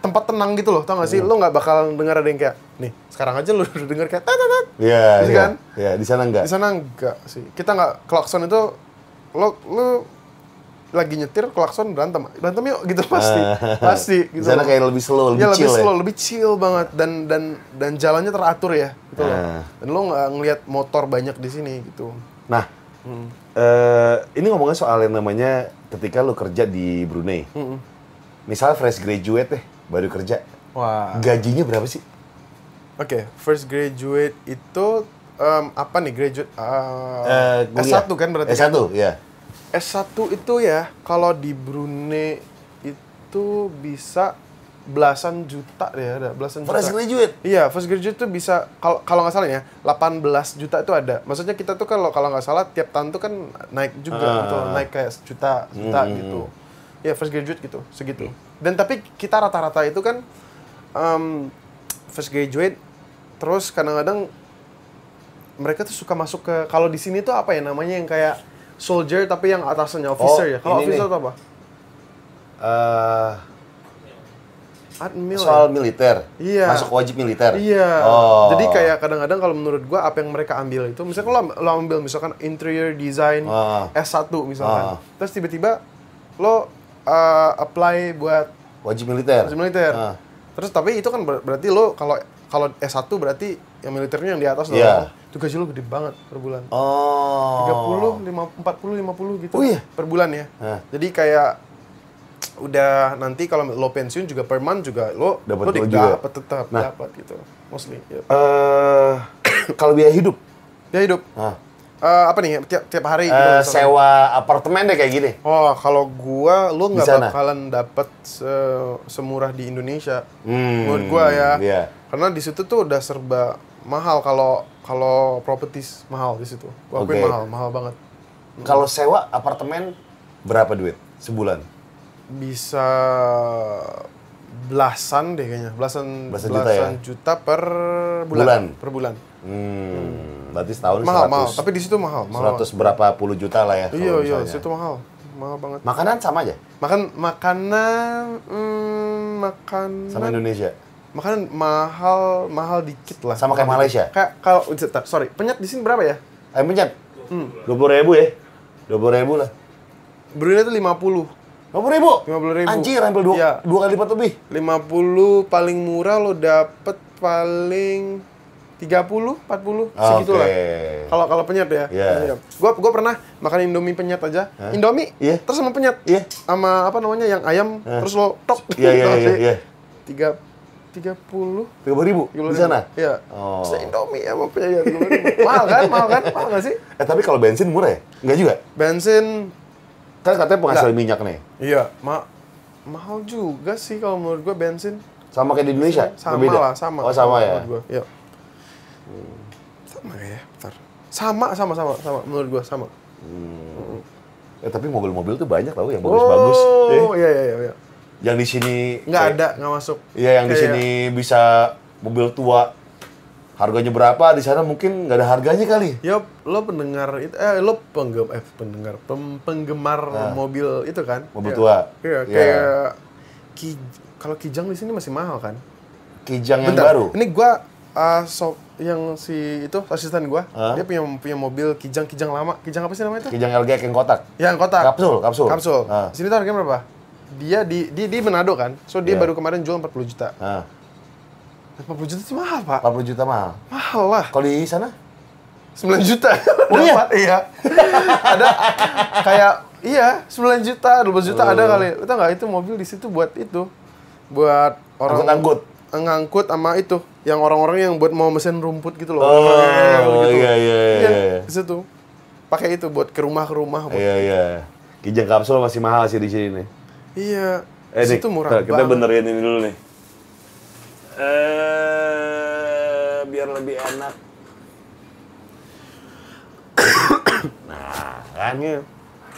tempat tenang gitu loh, tau gak Hmm. sih? Lo nggak bakal dengar ada yang kayak, nih sekarang aja lo udah denger kayak tat tat tat. Iya, Iya iya. kan? Iya, di sana enggak. Di sana enggak sih. Kita nggak klakson itu lo lo lagi nyetir klakson berantem berantem yuk gitu pasti pasti Di gitu sana kayak lebih slow, lebih Iya, chill lebih ya. slow, lebih chill banget dan dan dan jalannya teratur ya gitu loh. Ah. Dan lo nggak ngelihat motor banyak di sini gitu. Nah, Hmm. eh, ini ngomongnya soal yang namanya ketika lu kerja di Brunei. Hmm. Misal fresh graduate deh, baru kerja. Wah. Gajinya berapa sih? Oke, first graduate itu em, apa nih graduate uh, kuliah. S1 kan berarti? S1, ya. S1 itu ya kalau di Brunei itu bisa belasan juta deh ada, belasan juta. Fresh graduate. Iya, first graduate tuh bisa kalau kalau nggak salah ya, 18 juta itu ada. Maksudnya kita tuh kalau kalau nggak salah tiap tahun tuh kan naik juga Ah. gitu, naik kayak juta, juta Hmm. gitu. Ya, first graduate gitu, segitu. Dan tapi kita rata-rata itu kan em, first graduate terus kadang-kadang mereka tuh suka masuk ke kalau di sini tuh apa ya namanya yang kayak soldier tapi yang atasnya officer Oh, ya. Kalau officer nih. tuh apa? Eh, Admil. soal ya? militer. Iya. Masuk wajib militer. Iya. Oh. Jadi kayak kadang-kadang kalau menurut gua apa yang mereka ambil itu, misalkan lo, lo ambil misalkan interior design Ah. S1 misalkan. Ah. Terus tiba-tiba lo uh, apply buat wajib militer. wajib militer. Ah. Terus tapi itu kan ber- berarti lo kalau kalau S1 berarti yang militernya yang di atas dong. Itu gaji lo gede banget per bulan. Oh. 30, 5, 40, 50 gitu Oh iya? per bulan ya. Hah. Jadi kayak udah nanti kalau lo pensiun juga per month juga lo Dapat lo lo dapat tetap Nah. dapat gitu. Mostly. ya. Eh, kalau biaya hidup, Ya hidup. ah, Eh, apa nih tiap tiap hari gitu eh, sewa apartemen deh kayak gini. Oh, kalau gua lu nggak bakalan dapat se- semurah di Indonesia. Hmm, Menurut gua ya. iya. Karena di situ tuh udah serba mahal kalau kalau properties mahal di situ. Gua akuin Oke. mahal, mahal banget. Kalau sewa apartemen berapa duit sebulan? Bisa belasan deh kayaknya, belasan Belasan juta ya? juta per bulan. Bulan? Per bulan. Hmm, berarti setahun Mahal, 100, mahal. Tapi di situ mahal, mahal. 100 berapa puluh juta lah ya. Iya, iya, situ mahal. Mahal banget. Makanan sama aja Makan makanan hmm, makanan sama Indonesia. Makanan mahal, mahal dikit lah. Sama kayak Malaysia? Kayak kalau sorry, penyet di sini berapa ya? Ayam penyet? Hmm. Dua puluh ribu ya? Dua puluh ribu lah. Brunei itu 50. Dua puluh ribu? 50.000. Anjir, hampir dua, Iya. dua kali lipat lebih. 50 paling murah lo dapet paling 30, 40 segitu lah. Kalau kalau penyet ya. Iya. Penyet. Gua gua pernah makan Indomie penyet aja. Indomie Iya. terus sama penyet. Iya. Sama apa namanya yang ayam terus lo tok. Iya, iya, iya, iya. Tiga tiga puluh Tiga puluh ribu di sana? Iya. Oh. Terus Indomie sama penyet. mahal kan? Mahal kan? Mahal nggak sih? Eh tapi kalau bensin murah ya? Enggak juga? Bensin Kan katanya penghasil minyak nih. iya, ma mahal juga sih kalau menurut gua bensin. Sama kayak di Indonesia? Sama Berbeda? lah, sama. Oh sama ya? Menurut gua. Iya. Sama ya, bentar. Sama, sama, sama, sama. Menurut gua sama. Eh tapi mobil-mobil tuh banyak tau yang bagus-bagus. Eh, Oh, iya, iya, iya. iya. Yang di sini Nggak kayak- ada, nggak masuk. Iya yang di Kayak- sini bisa mobil tua. Harganya berapa? Di sana mungkin nggak ada harganya kali. Yup, lo pendengar itu, eh lo penggem, eh pendengar, pem- penggemar mobil itu kan? Ah. Mobil Iya. tua. Iya, Iya. kayak ki, kalau kijang di sini masih mahal kan? Kijang yang Bentar, baru. Ini gua uh, so, yang si itu asisten gua, Hah? dia punya punya mobil kijang kijang lama, kijang apa sih namanya itu? Kijang LG yang kotak. Yang kotak. Kapsul, kapsul. Kapsul. Ah. Sini tuh harganya berapa? Dia di di di Manado kan. So dia Iya. baru kemarin jual 40 juta. Nah, 40 juta sih mahal, Pak. 40 juta mahal. Mahal lah. Kalau di sana? 9 juta. Oh iya? Dapat, iya. Ada kayak Iya, 9 juta, 12 juta Oh. ada kali. Lu tau nggak itu mobil di situ buat itu. Buat orang Angkut-angkut? ngangkut sama itu yang orang-orang yang buat mau mesin rumput gitu loh. Oh, Kayak iya, iya, iya, iya. Di situ. Pakai itu buat ke rumah ke rumah. buat- Iya iya. Kijang kapsul masih mahal sih di sini nih. Iya. Eh di nih, situ murah kita banget. benerin ini dulu nih. Eh, biar lebih enak. nah, kan Iya.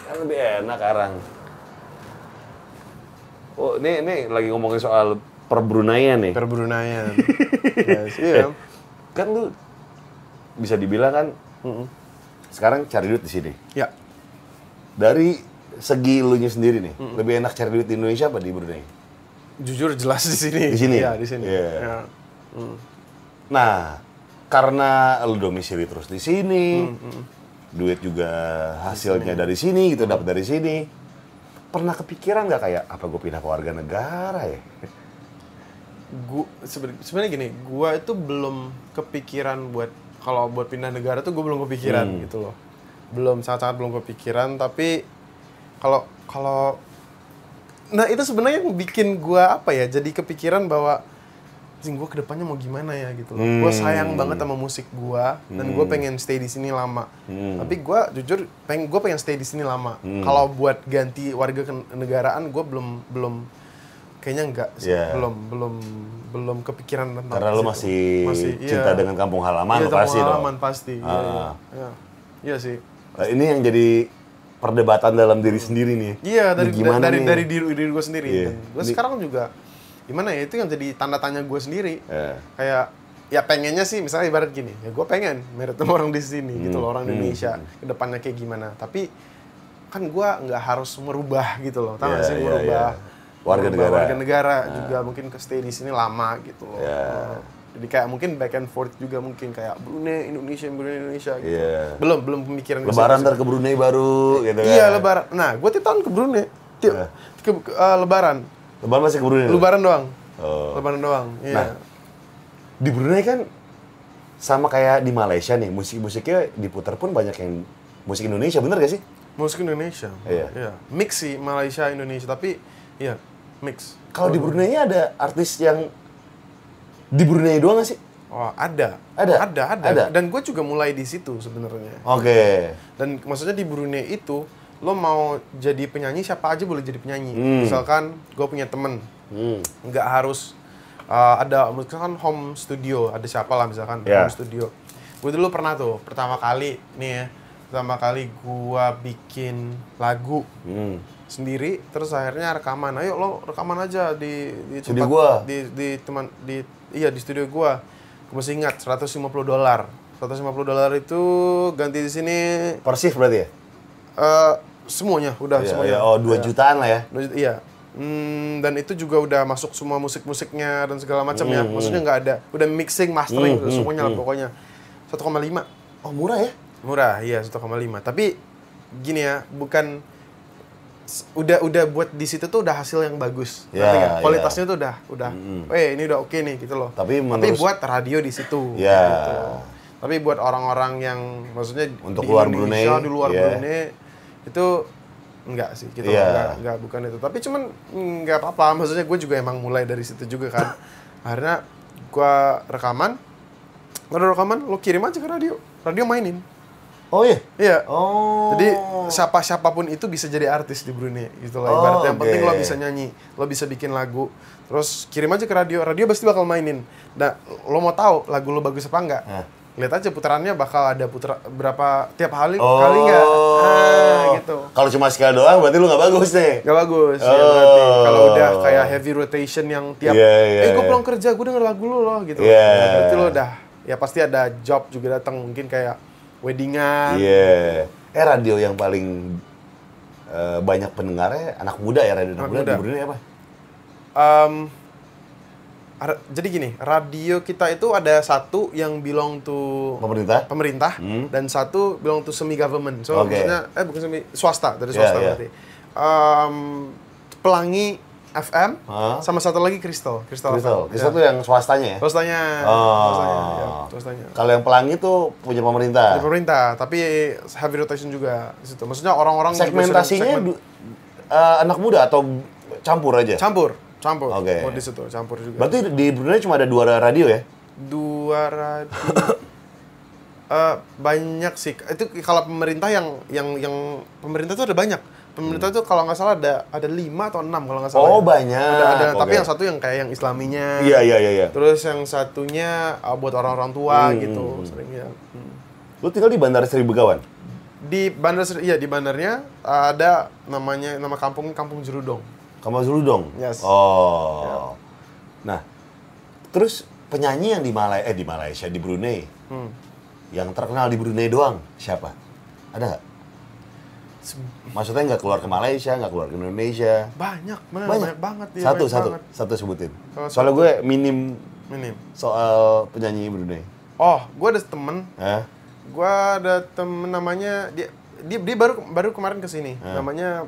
kan lebih enak sekarang. Oh, ini ini lagi ngomongin soal perbrunaian nih. Perbrunaian. yes, iya. Kan lu bisa dibilang kan Mm-mm. sekarang cari duit di sini. Ya. Dari segi lu sendiri nih, lebih enak cari duit di Indonesia apa di Brunei? Jujur jelas di sini. Di sini? Iya, di sini. Iya. Ya. Mm. Nah, karena lu domisili terus di sini, Hmm, duit juga hasilnya dari sini gitu, dapat dari sini. Pernah kepikiran nggak kayak apa gue pindah ke warga negara ya? Seben- sebenarnya gini, gua itu belum kepikiran buat kalau buat pindah negara tuh gue belum kepikiran Hmm. gitu loh. Belum sangat-sangat belum kepikiran, tapi kalau kalau nah itu sebenarnya yang bikin gua apa ya? Jadi kepikiran bahwa anjing gue ke depannya mau gimana ya gitu loh. Gue Hmm. sayang banget sama musik gua dan gue pengen stay di sini lama. Hmm. Tapi gua jujur pengen gue pengen stay di sini lama. Hmm. Kalau buat ganti warga kenegaraan gue belum belum kayaknya enggak sih. Iya. Belum belum belum kepikiran tentang Karena lu situ. masih, iya. cinta dengan kampung halaman Iya, pasti dong. pengalaman pasti. Iya, iya. Ah. Iya. Iya sih. Nah, ini yang jadi perdebatan dalam diri sendiri nih. Iya dari gimana dari nih? dari diri diri gue sendiri. Dan gue sekarang juga gimana ya itu yang jadi tanda tanya gue sendiri. Eh. Kayak ya pengennya sih misalnya ibarat gini ya gue pengen merit sama orang di sini gitu loh orang hmm, Indonesia ke depannya kayak gimana tapi kan gue nggak harus merubah gitu loh tahu Iya, sih iya, merubah iya. Warga merubah negara. warga negara juga mungkin ke stay di sini lama gitu loh Iya. Jadi kayak mungkin back and forth juga mungkin kayak Brunei Indonesia Brunei Indonesia gitu Iya. belum belum pemikiran Lebaran ntar ke Brunei baru gitu kan. Iya lebaran. Nah, gue tiap tahun ke Brunei. Tiap Iya. ke, eh, lebaran. Lebaran masih ke Brunei. Lebaran doang. Oh. Lebaran doang. Iya. Nah. Di Brunei kan sama kayak di Malaysia nih, musik-musiknya diputar pun banyak yang musik Indonesia, bener gak sih? Musik Indonesia. Iya. Mix sih Malaysia Indonesia tapi iya mix. Kalau di Brunei ada artis yang di Brunei doang gak sih? Oh, ada. Ada? Ada, ada. Ada? Dan gue juga mulai di situ sebenarnya. Oke. Dan maksudnya di Brunei itu lo mau jadi penyanyi siapa aja boleh jadi penyanyi. Hmm. Misalkan gue punya temen Hmm. nggak harus uh, ada misalkan home studio ada siapa lah misalkan Ya. home studio gue dulu pernah tuh pertama kali nih ya pertama kali gua bikin lagu Hmm. sendiri terus akhirnya rekaman ayo lo rekaman aja di di gua. di di teman di iya di studio gua gue masih ingat 150 dolar 150 dolar itu ganti di sini Per shift berarti ya? eh semuanya udah Iya, semuanya iya. Oh, 2 Iya. jutaan lah ya. Dua juta, Iya. Hmm, dan itu juga udah masuk semua musik-musiknya dan segala macam ya. Hmm, Maksudnya nggak ada, udah mixing, mastering, Hmm, hmm, semuanya lah pokoknya. 1,5 Oh, murah ya? murah, iya 1,5. Tapi gini ya, bukan udah udah buat di situ tuh udah hasil yang bagus. Ya, Ngerti nggak? ya. Kualitasnya tuh udah udah, eh ini udah oke nih gitu loh. Tapi Tapi menurut- buat radio di situ. Ya. gitu. Tapi buat orang-orang yang maksudnya Untuk di luar Indonesia, Brunei, di luar ya. Brunei itu enggak sih gitu loh, enggak, enggak bukan itu. Tapi cuman enggak apa-apa, maksudnya gue juga emang mulai dari situ juga kan. Akhirnya gue rekaman, lo rekaman, lo kirim aja ke radio, radio mainin. Oh iya? Iya. Oh. Jadi siapa siapa pun itu bisa jadi artis di Brunei gitu Oh, loh. Ibaratnya yang penting oke. lo bisa nyanyi, lo bisa bikin lagu, terus kirim aja ke radio, radio pasti bakal mainin. Nah, lo mau tahu lagu lo bagus apa enggak? Hah. Lihat aja putarannya bakal ada putra berapa tiap hari Oh. kali enggak? Ah, gitu. Kalau cuma sekali doang berarti lu nggak bagus nih. Gak bagus ya Oh. berarti. Kalau udah kayak heavy rotation yang tiap Iya, iya, eh gue iya. pulang kerja gue denger lagu lo loh gitu. Iya. Ya, berarti lo udah ya pasti ada job juga datang mungkin kayak weddingan. Iya. Eh radio yang paling eh, banyak pendengarnya anak muda ya radio anak, Anak muda, muda. di Brunei apa? Ra- jadi gini, radio kita itu ada satu yang belong to Pemerintah? pemerintah Hmm. dan satu belong to semi government. So Oke. maksudnya eh bukan semi swasta dari swasta iya. berarti. Em, pelangi FM Hah? sama satu lagi Crystal. Crystal. Crystal. FM. Crystal Ya. tuh yang swastanya ya? Swastanya. Oh. Swastanya. Ya, swastanya. Kalau yang pelangi tuh punya pemerintah. Di pemerintah, tapi heavy rotation juga di situ. Maksudnya orang-orang Segmentasinya segmen- du- eh, anak muda atau campur aja? campur, campur. Oke. Oh, di situ campur juga. Berarti di Brunei cuma ada dua radio ya? dua radio Eh, banyak sih itu kalau pemerintah yang yang yang pemerintah tuh ada banyak pemerintah tuh kalau nggak salah ada ada lima atau enam kalau nggak salah Hmm. Oh, ya. banyak. ada, ada tapi Oke. yang satu yang kayak yang islaminya Iya, iya, iya. iya. terus yang satunya uh, buat orang-orang tua Hmm, gitu hmm, seringnya Hmm. Lu tinggal di Bandara Seribu Begawan? di bandar Ser- iya di bandarnya uh, ada namanya nama kampung kampung Jerudong Kamu Zuludong? Yes. Oh. Nah, terus penyanyi yang di Malai eh di Malaysia di Brunei Hmm. yang terkenal di Brunei doang siapa? Ada nggak? Maksudnya nggak keluar ke Malaysia, nggak keluar ke Indonesia? banyak Banyak. banyak banget ya, satu, banyak satu, banget. satu sebutin. Kalau Soalnya gue minim minim soal penyanyi Brunei. oh gue ada temen Hah? gua ada temen namanya dia dia, dia baru baru kemarin ke sini Ah. namanya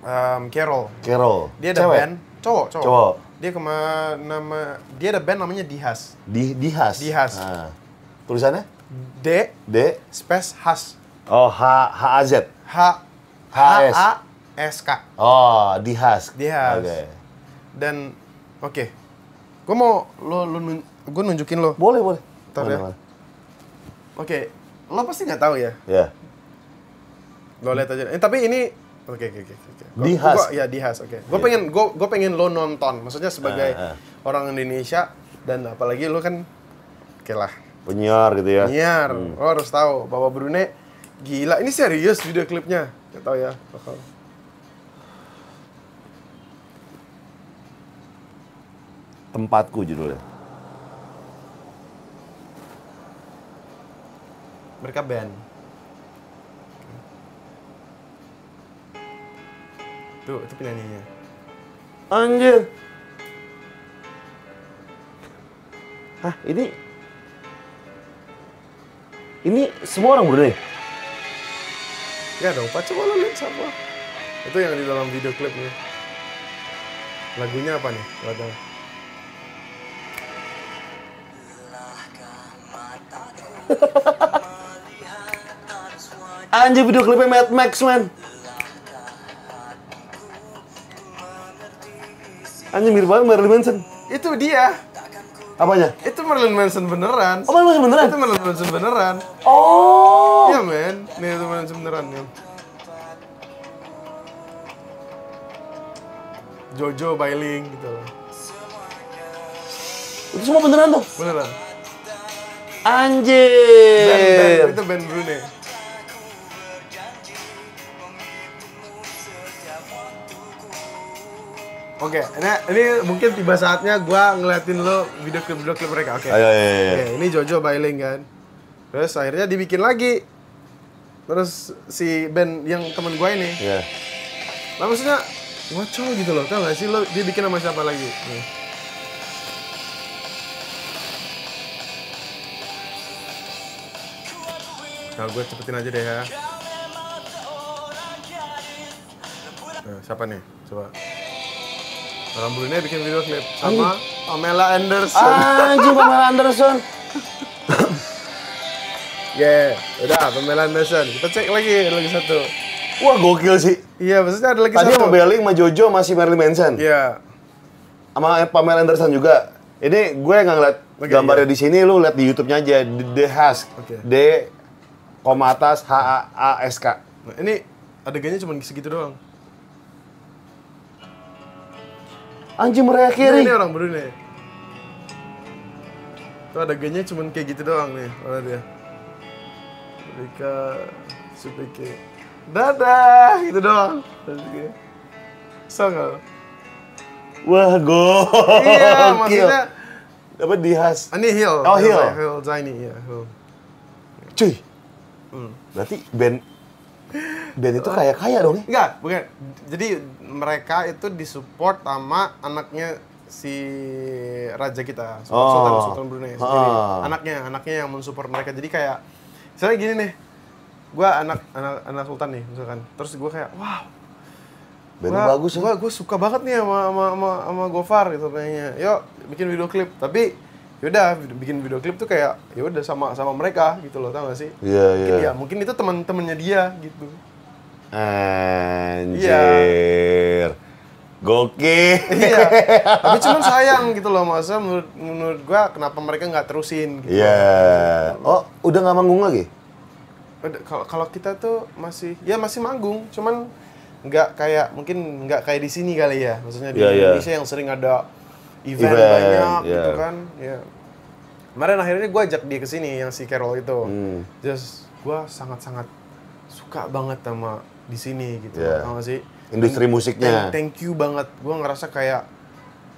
um, Carol Carol. dia ada Cewek? band cowok cowok, Cowok. dia kema nama dia ada band namanya Dihas Di Dihas. Dihas. Nah. Tulisannya? D D space Has Oh H H A Z. H HS. A S K Oh Dihas. Dihas. Oke. dan oke gua mau lo lo nun, gua nunjukin lo Boleh boleh. Ntar Mana, ya. oke lo pasti nggak tahu ya Ya. lo lihat aja eh, tapi ini oke oke oke oke Gua- Dihas. gua- ya Dihas oke gue pengen gue gue pengen lo nonton maksudnya sebagai Ah, ah. orang Indonesia dan apalagi lo kan oke lah Penyiar gitu ya. nyiar lo harus tahu bahwa Brunei gila ini serius video klipnya nggak tahu ya bakal Tempatku judulnya. mereka band tuh itu penyanyinya Anjir. Hah, ini ini semua orang Brunei. Ya dong pak coba lo lihat siapa itu yang di dalam video klipnya lagunya apa nih tahu. Anjir video klipnya Mad Max man. Anjir mirip banget Marilyn Manson. itu dia Apanya? Itu Marilyn Manson beneran. Oh Marilyn Manson beneran? Itu Marilyn Manson beneran. Oh. Iya men, nih itu Marilyn Manson beneran ya. Jojo Bailing gitu loh. Itu semua beneran tuh. Beneran. Band, Anjir. band, itu band Brunei. Oke, ini, ini mungkin tiba saatnya gua ngeliatin lo video klip video klip mereka. Oke. Ayo, ayo, ayo. Oke, ini Jojo Bailing kan. Terus akhirnya dibikin lagi. Terus si band yang temen gua ini, Ya. Nah maksudnya ngaco gitu loh, tau gak sih lo dia bikin sama siapa lagi? Nih. Nah gue cepetin aja deh ya. Nah, siapa nih? Coba. Brunei bikin video klip sama Pamela Anderson. Anjir Pamela Anderson. Yeah, udah Pamela Anderson. Kita cek lagi, ada lagi satu. Wah gokil sih. Iya, maksudnya ada lagi Tadi satu. sama Belling, sama Jojo, masih Marilyn Manson. Iya. Sama Pamela Anderson juga. Ini gue nggak ngeliat Oke, gambarnya iya. di sini, lu lihat di YouTube-nya aja. The, The Husk. Oke. D, koma atas, H A A S K. Nah, ini adegannya cuma segitu doang. Anjir mereka kiri. ini orang Brunei. Tuh adegannya cuma kayak gitu doang nih, mana dia? Rika Supike. Dadah, gitu doang. So nggak? Wah gokil. Iya, maksudnya Apa di Husk? ini Hill. Oh, Hill. Hill Zaini, iya, Hill. Cuy. Hmm. Berarti band band itu kayak kaya dong ya? Enggak, bukan. Jadi mereka itu disupport sama anaknya si raja kita, Sultan Oh. Sultan, Sultan Brunei sendiri. Ah. Anaknya, anaknya yang mensupport mereka. Jadi kayak misalnya gini nih. Gua anak anak anak sultan nih misalkan. Terus gua kayak, "Wow. Bandnya Gua- bagus ya. Gua, gua suka banget nih sama sama sama, sama Gofar gitu pengennya. Yuk bikin video klip. Tapi yaudah bikin video klip tuh kayak ya udah sama sama mereka gitu loh, tau gak sih? Iya, Mungkin iya. ya, mungkin itu teman-temannya dia gitu. Anjir. Gokil. iya. Tapi cuman sayang gitu loh, masa menurut menurut gua kenapa mereka nggak terusin gitu. Iya. Oh, udah nggak manggung lagi? Kalau kalau kita tuh masih ya masih manggung, cuman nggak kayak mungkin nggak kayak di sini kali ya. Maksudnya di Iya, iya. Indonesia yang sering ada event, Event, banyak iya. gitu kan. Ya. Kemarin akhirnya gue ajak dia ke sini yang si Carol itu. Hmm. Just gue sangat-sangat suka banget sama di sini gitu. Tau gak sih? Industri Thank- musiknya. Thank, thank you banget. Gue ngerasa kayak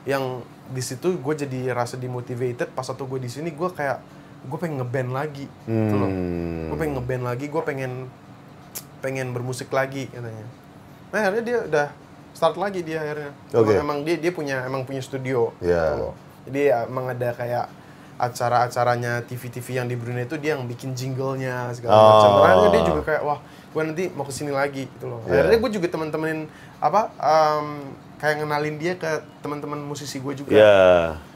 yang di situ gue jadi rasa dimotivated pas waktu gue di sini gue kayak gue pengen ngeband lagi gitu loh Hmm. gue pengen ngeband lagi gue pengen pengen bermusik lagi katanya nah akhirnya dia udah start lagi dia akhirnya Oke. emang, emang dia dia punya emang punya studio Iya. gitu loh. jadi emang ada kayak acara-acaranya TV-TV yang di Brunei itu dia yang bikin jinglenya segala Oh. macam Makanya dia juga kayak wah gue nanti mau ke sini lagi gitu loh Iya. akhirnya gue juga teman-temanin apa em, kayak ngenalin dia ke teman-teman musisi gue juga Iya.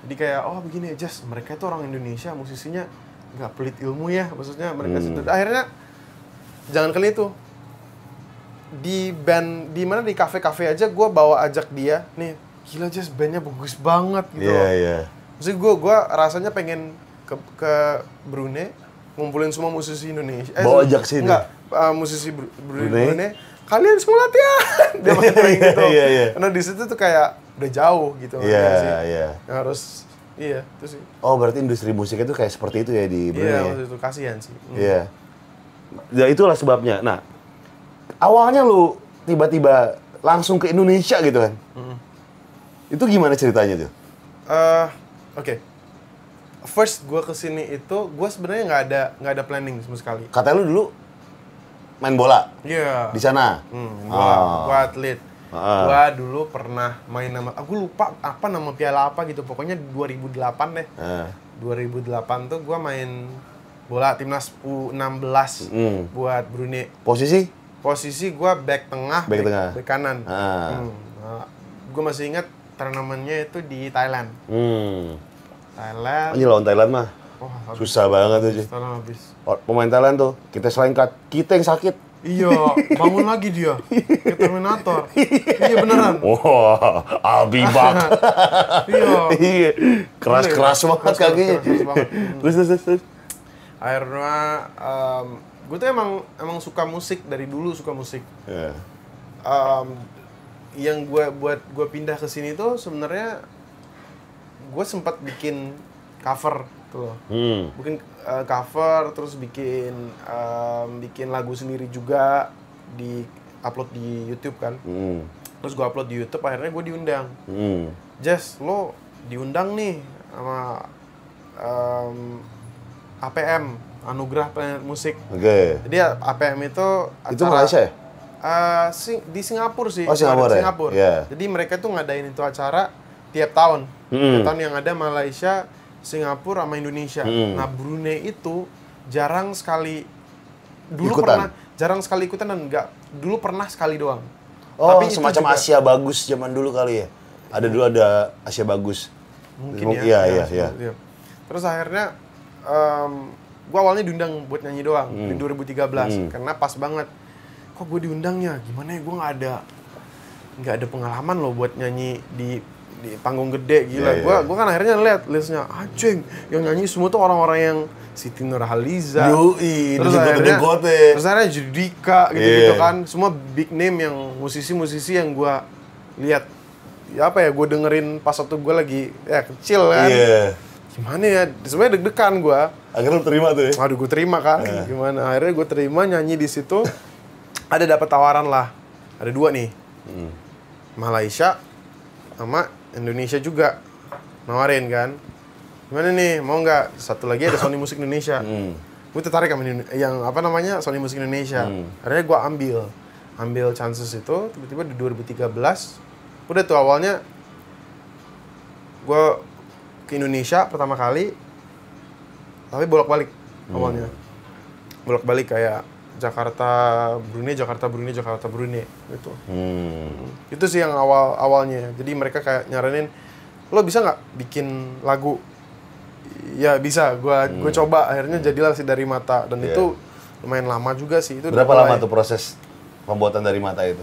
jadi kayak oh begini just mereka itu orang Indonesia musisinya nggak pelit ilmu ya maksudnya mereka Hmm. sudah akhirnya jangan kali itu di band di mana di kafe-kafe aja gue bawa ajak dia nih gila just bandnya bagus banget gitu Iya, loh. iya. Maksudnya gue gua rasanya pengen ke ke Brunei ngumpulin semua musisi Indonesia. Bawa se- ajak sini? Enggak, uh, musisi Bru- Brunei? Brunei. Kalian semua latihan. Dia pakai gitu. Iya, iya. Karena di situ tuh kayak udah jauh gitu. Iya, sih? iya. Yang harus iya, itu sih. Oh, berarti industri musik itu kayak seperti itu ya di Brunei. Iya, ya? waktu itu kasihan sih. Hmm. Iya. Ya itulah sebabnya. Nah, awalnya lu tiba-tiba langsung ke Indonesia gitu kan? Hmm. Itu gimana ceritanya tuh? Eh, oke. First gue ke sini itu gue sebenarnya nggak ada nggak ada planning sama sekali. Katanya lu dulu main bola Iya. di sana. Hmm, gua, Ah. gua atlet. Ah. Gua dulu pernah main nama, aku lupa apa nama piala apa gitu. Pokoknya 2008 deh. Nah, 2008 tuh gua main bola timnas U16 Hmm. buat Brunei. posisi? Posisi gua back tengah, Back tengah. back kanan. Ah. Hmm. Nah, gua masih ingat turnamennya itu di Thailand. Hmm. Thailand. Ini lawan Thailand mah Wah, habis. susah banget. Thailand habis. Oh, Pemain Thailand tuh, kita selain cut, kita yang sakit. Iya, bangun lagi dia. Kayak Terminator. iya beneran. Wah, Albibak. Iya. Iya, keras-keras Boleh, banget keras, kakinya. keras, keras banget. Terus, terus, terus, akhirnya gue tuh emang emang suka musik dari dulu suka musik Ya. Em, yang gue buat gue pindah ke sini tuh sebenarnya gue sempat bikin cover tuh loh Hmm. bikin eh, cover terus bikin em, bikin lagu sendiri juga di upload di YouTube kan Hmm. terus gue upload di YouTube akhirnya gue diundang Hmm. Jess lo diundang nih sama em, APM Anugerah Planet Musik Oke. Jadi ya, APM itu Itu Malaysia ya? Eh, Sing- di Singapura sih. Oh, Singapura ya? Singapura. Iya. Jadi mereka tuh ngadain itu acara tiap tahun. Hmm. Tiap tahun yang ada Malaysia, Singapura sama Indonesia. Hmm. Nah, Brunei itu jarang sekali dulu Ikutan? pernah jarang sekali ikutan dan enggak dulu pernah sekali doang. Oh, Tapi semacam juga- Asia bagus zaman dulu kali ya? Ada dulu ada Asia bagus. mungkin Mungkin- ya. Iya, iya, iya. Terus akhirnya em, gua awalnya diundang buat nyanyi doang Hmm. di 2013 Hmm. karena pas banget. Kok gue diundangnya? Gimana ya gue nggak ada nggak ada pengalaman loh buat nyanyi di di panggung gede gila. Iya, Gua iya. gua kan akhirnya lihat listnya anjing yang nyanyi semua tuh orang-orang yang Siti Nurhaliza. Yoi, terus akhirnya degote. terus akhirnya Judika gitu-gitu Iya. kan. Semua big name yang musisi-musisi yang gua lihat ya apa ya gue dengerin pas waktu gue lagi ya kecil kan Iya. gimana ya sebenarnya deg-degan gue Akhirnya lu terima tuh ya? aduh gue terima kan Iya. gimana akhirnya gue terima nyanyi di situ ada dapat tawaran lah ada dua nih Hmm. Malaysia sama Indonesia juga nawarin kan. Gimana nih mau nggak? Satu lagi ada Sony Musik Indonesia. Hmm. gue tertarik sama yang apa namanya Sony Musik Indonesia. Hmm. akhirnya gue ambil. Ambil chances itu tiba-tiba di 2013 udah tuh awalnya gue ke Indonesia pertama kali tapi bolak-balik awalnya. Bolak-balik kayak Jakarta Brunei Jakarta Brunei Jakarta Brunei gitu Hmm. itu sih yang awal awalnya jadi mereka kayak nyaranin lo bisa nggak bikin lagu ya bisa gua gue coba akhirnya jadilah si dari mata dan Hmm. Iya. itu lumayan lama juga sih itu Berapa lama tuh proses pembuatan dari mata itu?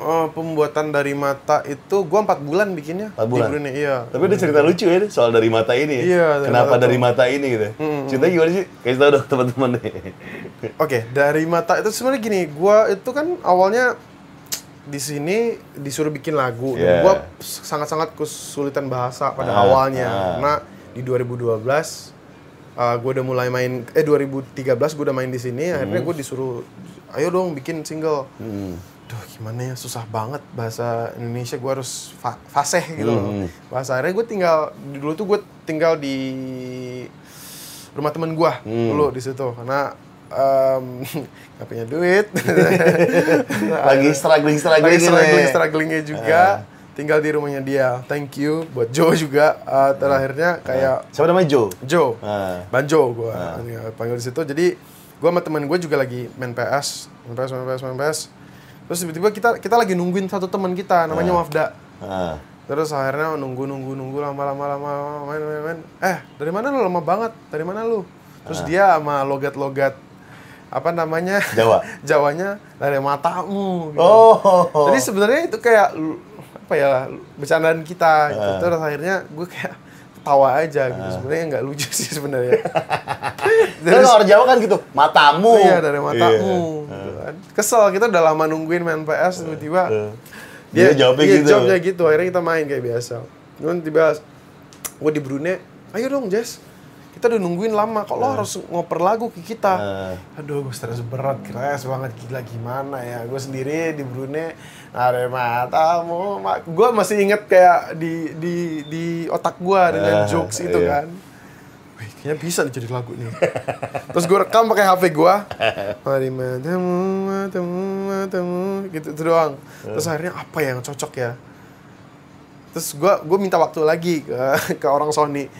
Oh, pembuatan dari mata itu gua empat bulan bikinnya Empat bulan? di Brunei iya Tapi ada cerita lucu ya soal dari mata ini. ya. Iya, dari Kenapa mata dari mata ini gitu? Ceritanya gimana sih? Kasih tau dong teman-teman nih. Oke, dari mata itu sebenarnya gini, gua itu kan awalnya di sini disuruh bikin lagu Yeah. dan gua sangat-sangat kesulitan bahasa pada Ah, awalnya ah. karena di 2012 uh, gua udah mulai main eh 2013 gua udah main di sini akhirnya gua disuruh ayo dong bikin single. Hmm. Duh, gimana ya susah banget bahasa Indonesia gua harus fa fasih gitu loh. Hmm. Bahasa akhirnya gue tinggal dulu tuh gue tinggal di rumah temen gua Hmm. dulu di situ karena em, nggak punya duit. Lagi struggling struggling Lagi struggling strugglingnya juga. Tinggal di rumahnya dia. Thank you buat Joe juga. Uh, terakhirnya kayak Siapa namanya Joe? Joe, Ah. Banjo gue panggil di situ. Jadi gue sama temen gue juga lagi main PS, main PS, main PS, main PS. Terus tiba-tiba kita kita lagi nungguin satu teman kita namanya Mafda. Ah. Terus akhirnya nunggu nunggu nunggu lama lama lama main main main. Eh dari mana lu lama banget? Dari mana lu? Terus dia sama logat logat apa namanya Jawa. Jawanya dari matamu. gitu. Oh. Jadi sebenarnya itu kayak apa ya bercandaan kita gitu. Ah. Terus akhirnya gue kayak ketawa aja gitu. Sebenarnya nggak lucu sih sebenarnya. Kan orang Jawa kan gitu, matamu. Iya dari matamu. Iya. gitu kan. Kesel kita udah lama nungguin main PS tiba-tiba Eh. Dia jawabnya iya, gitu. jawabnya gitu. Akhirnya kita main kayak biasa. Cuman tiba gue di Brunei, ayo dong Jess. Kita udah nungguin lama, kok lo harus ngoper lagu ke kita? Eh. Aduh, gue stres berat, keras banget, gila gimana ya. Gue sendiri di Brunei, ada matamu. Ma gue masih inget kayak di di di otak gue dengan Eh, jokes itu iya. kan. Wih, kayaknya bisa nih jadi lagu nih. Terus gue rekam pakai HP gue. Mari matamu, matamu, matamu, gitu itu doang. Terus akhirnya apa yang cocok ya? Terus gue gue minta waktu lagi ke ke orang Sony.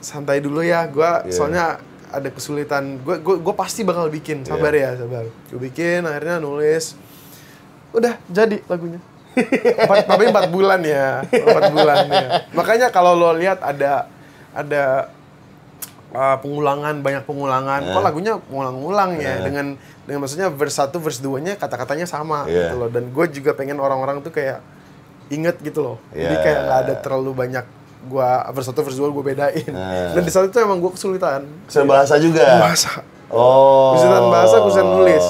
Santai dulu ya, gue Iya. soalnya ada kesulitan. Gue gue pasti bakal bikin. Sabar ya, sabar. Gue bikin, akhirnya nulis. Udah jadi lagunya. Empat, tapi empat bulan ya, empat bulan ya. Makanya kalau lo lihat ada ada uh, pengulangan banyak pengulangan, kok lagunya ngulang-ngulang ya dengan dengan maksudnya verse 1 verse 2 nya kata-katanya sama Iya. gitu loh. Dan gue juga pengen orang-orang tuh kayak inget gitu loh. Jadi Iya. kayak nggak ada terlalu banyak gua verse 1 verse 2 gue bedain. Nah. Dan di saat itu emang gue kesulitan. Kesulitan bahasa juga. Bahasa. Oh. Kesulitan bahasa, kesulitan nulis.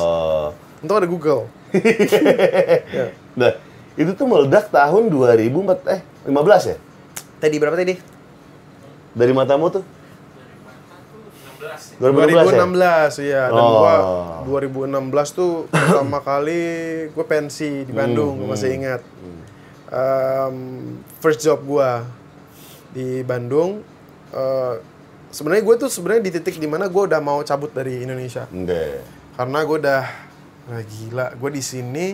Untung ada Google. Ya. Nah, itu tuh meledak tahun 2004 eh 15 ya? Tadi berapa tadi? Dari matamu tuh? 2016 2016 ya? ya. Dan Oh. gua 2016 tuh pertama kali gue pensi di Bandung, Hmm, gua masih ingat. Um, first job gua di Bandung. eh, sebenarnya gue tuh sebenarnya di titik di mana gue udah mau cabut dari Indonesia Enggak. karena gue udah wah, gila gue di sini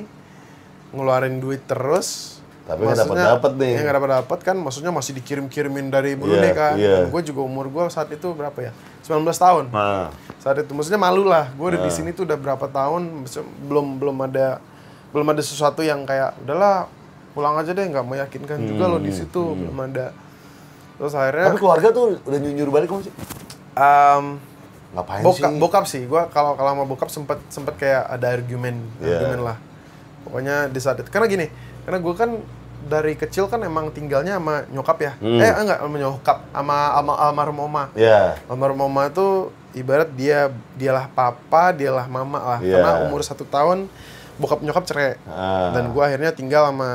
ngeluarin duit terus Tapi nggak Maksudnya, dapet-dapet nih. ya nggak dapat dapat kan maksudnya masih dikirim-kirimin dari Brunei Iya, kan iya. gue juga umur gue saat itu berapa ya 19 tahun Nah, saat itu maksudnya malu lah gue udah di Ah. sini tuh udah berapa tahun belum belum ada belum ada sesuatu yang kayak udahlah pulang aja deh nggak meyakinkan juga lo di Hmm, situ belum ada terus akhirnya tapi keluarga tuh udah nyunyur balik kamu sih? em, Ngapain bokap sih? bokap sih gue kalau kalau sama bokap sempet sempet kayak ada argumen Iya. argumen lah pokoknya di saat itu karena gini karena gue kan dari kecil kan emang tinggalnya sama nyokap ya Hmm. eh enggak sama nyokap sama sama almarhum oma Ya. almarhum oma itu ibarat dia dialah papa dialah mama lah Iya. karena umur satu tahun bokap nyokap cerai Ah. dan gue akhirnya tinggal sama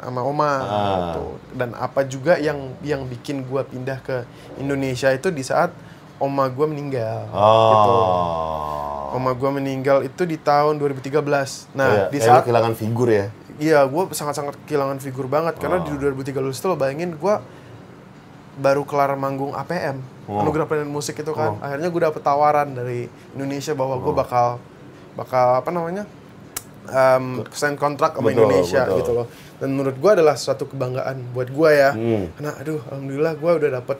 sama oma Ah. gitu. dan apa juga yang yang bikin gue pindah ke Indonesia itu di saat oma gue meninggal gitu Oh. oma gue meninggal itu di tahun 2013 nah Iya, di saat kehilangan figur ya. iya gue sangat-sangat kehilangan figur banget karena Oh. di 2013 itu lo bayangin gue baru kelar manggung APM Oh. anugerah pendidikan musik itu kan akhirnya gue dapet tawaran dari Indonesia bahwa gue bakal bakal apa namanya um, sign kontrak sama Betul, Indonesia betul. gitu loh dan menurut gue adalah suatu kebanggaan buat gue ya Hmm. karena aduh alhamdulillah gue udah dapet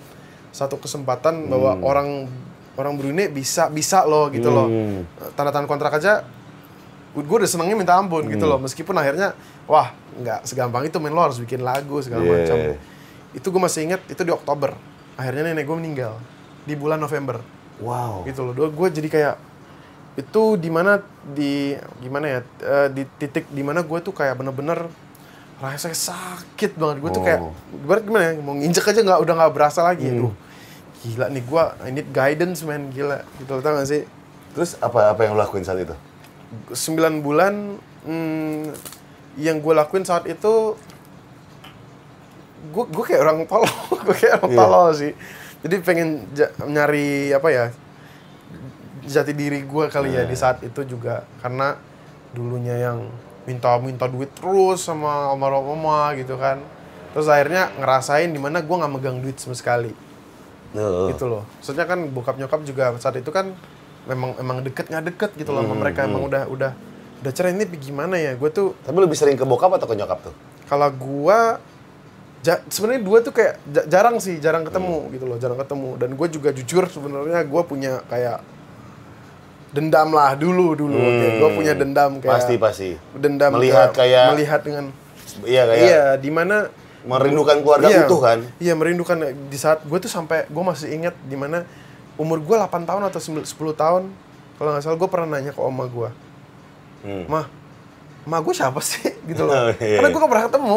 satu kesempatan Hmm. bahwa orang orang Brunei bisa bisa loh gitu loh Hmm. tanda tangan kontrak aja gue udah senengnya minta ampun gitu Hmm. loh meskipun akhirnya wah nggak segampang itu men lo harus bikin lagu segala Yeah. macam itu gue masih inget itu di Oktober akhirnya nenek gue meninggal di bulan November Wow. gitu loh gue jadi kayak itu di mana di gimana ya eh, di titik di mana gue tuh kayak bener-bener rasanya sakit banget gue tuh kayak Oh. ibarat gimana ya mau nginjek aja nggak udah nggak berasa lagi Hmm. aduh gila nih gue I need guidance man gila gitu tau gak sih Terus apa apa yang lo lakuin saat itu? 9 bulan hmm, yang gue lakuin saat itu gue gue kayak orang tolol gue kayak orang Iya. tolol sih jadi pengen nyari apa ya jati diri gue kali ya di saat itu juga karena dulunya yang minta minta duit terus sama oma oma gitu kan terus akhirnya ngerasain di mana gue nggak megang duit sama sekali Heeh. gitu loh. Maksudnya kan bokap nyokap juga saat itu kan memang emang deket nggak deket gitu loh sama mereka emang udah udah udah cerai ini gimana ya? Gue tuh Tapi lebih sering ke bokap atau ke nyokap tuh? kalau gua ja- sebenarnya dua tuh kayak ja- jarang sih jarang ketemu gitu loh jarang ketemu dan gue juga jujur sebenarnya gue punya kayak dendam lah dulu dulu gue punya dendam kayak Pasti pasti. dendam Melihat kayak- melihat dengan Iya kayak iya di mana merindukan keluarga iya, utuh kan? Iya, merindukan di saat gue tuh sampai gue masih ingat di mana umur gue 8 tahun atau 9 10 tahun kalau nggak salah gue pernah nanya ke oma gue, Hmm. mah, mah gue siapa sih gitu loh? Oh, iya. Karena gue gak pernah ketemu.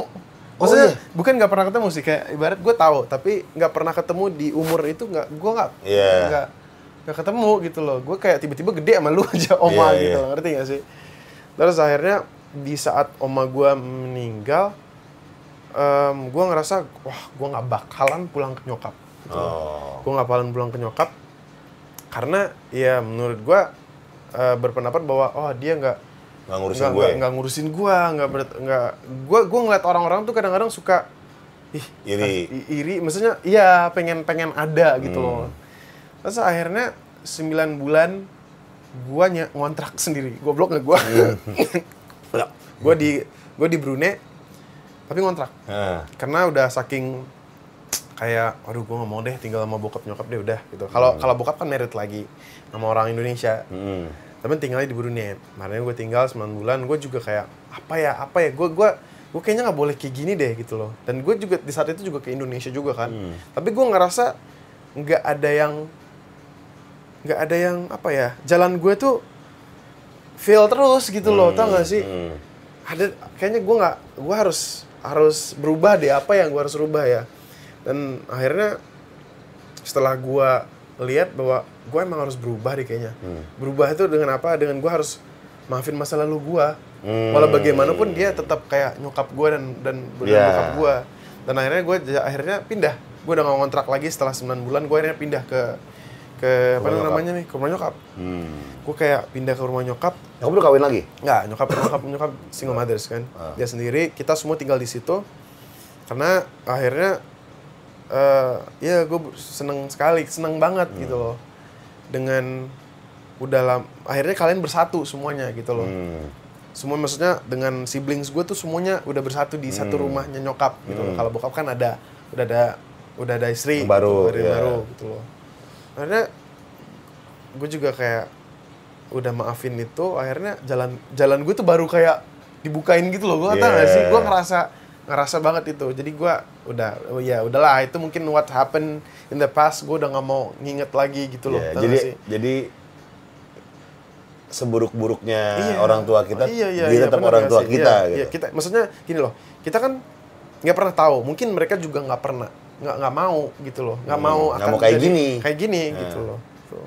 Maksudnya iya? bukan nggak pernah ketemu sih kayak ibarat gue tahu tapi nggak pernah ketemu di umur itu nggak gue nggak Iya. nggak nggak ketemu gitu loh. Gue kayak tiba-tiba gede sama lu aja oma Iya, gitu iya. loh, ngerti gak sih? Terus akhirnya di saat oma gue meninggal, em gue ngerasa wah gue nggak bakalan pulang ke nyokap. Gitu. Oh. Gue nggak bakalan pulang ke nyokap karena ya menurut gue eh, berpendapat bahwa oh dia nggak Nggak ngurusin gue. nggak- nggak ngurusin gue nggak ber- nggak gue gue ngeliat orang-orang tuh kadang-kadang suka ih Iri. iri maksudnya iya pengen pengen ada gitu Hmm. loh terus akhirnya 9 bulan gue ngontrak sendiri. Goblok nggak gue Hmm. gue di gue di Brunei tapi ngontrak. Nah, karena udah saking kayak aduh gue nggak mau deh tinggal sama bokap nyokap deh udah gitu. Kalau kalau bokap kan merit lagi sama orang Indonesia. Hmm. tapi tinggalnya di Brunei. Makanya gue tinggal 9 bulan gue juga kayak apa ya apa ya gue gue gue kayaknya nggak boleh kayak gini deh gitu loh. Dan gue juga di saat itu juga ke Indonesia juga kan. Tapi gue ngerasa nggak ada yang nggak ada yang apa ya jalan gue tuh fail terus gitu loh tau gak sih? Hmm. ada kayaknya gue nggak gue harus harus berubah deh apa yang gue harus rubah ya. Dan akhirnya setelah gue lihat bahwa gue emang harus berubah deh kayaknya. Berubah itu dengan apa? Dengan gue harus maafin masa lalu gue. Hmm. walau bagaimanapun dia tetap kayak nyokap gue dan dan, dan Ya. bokap gue. Dan akhirnya gue akhirnya pindah. Gue udah nggak ngontrak lagi setelah 9 bulan gue akhirnya pindah ke ke apa nyokap. namanya nih ke rumah nyokap Hmm. gue kayak pindah ke rumah nyokap Kamu udah kawin lagi? Nggak, nyokap nyokap nyokap single mothers kan. Ah. Dia sendiri, kita semua tinggal di situ. Karena akhirnya eh ya gue seneng sekali, seneng banget Hmm. gitu loh. Dengan udah lam, akhirnya kalian bersatu semuanya gitu loh. Hmm. Semua maksudnya dengan siblings gue tuh semuanya udah bersatu di satu rumahnya nyokap gitu loh. Kalau bokap kan ada udah ada udah ada istri Hmm. Yang baru, gitu, iya. baru gitu loh. Akhirnya gue juga kayak udah maafin itu akhirnya jalan jalan gue tuh baru kayak dibukain gitu loh gue kata nggak sih Yeah. gue ngerasa ngerasa banget itu jadi gue udah oh ya udahlah itu mungkin what happened in the past gue udah nggak mau nginget lagi gitu loh tau jadi sih? jadi seburuk-buruknya Iya. orang tua kita, iya, iya, dia iya, tetap orang tua sih? kita Iya, gitu. iya, kita maksudnya gini loh kita kan nggak pernah tahu mungkin mereka juga nggak pernah nggak nggak mau gitu loh nggak Hmm, mau nggak akan mau kayak jadi gini. kayak gini Nah. gitu loh Tuh.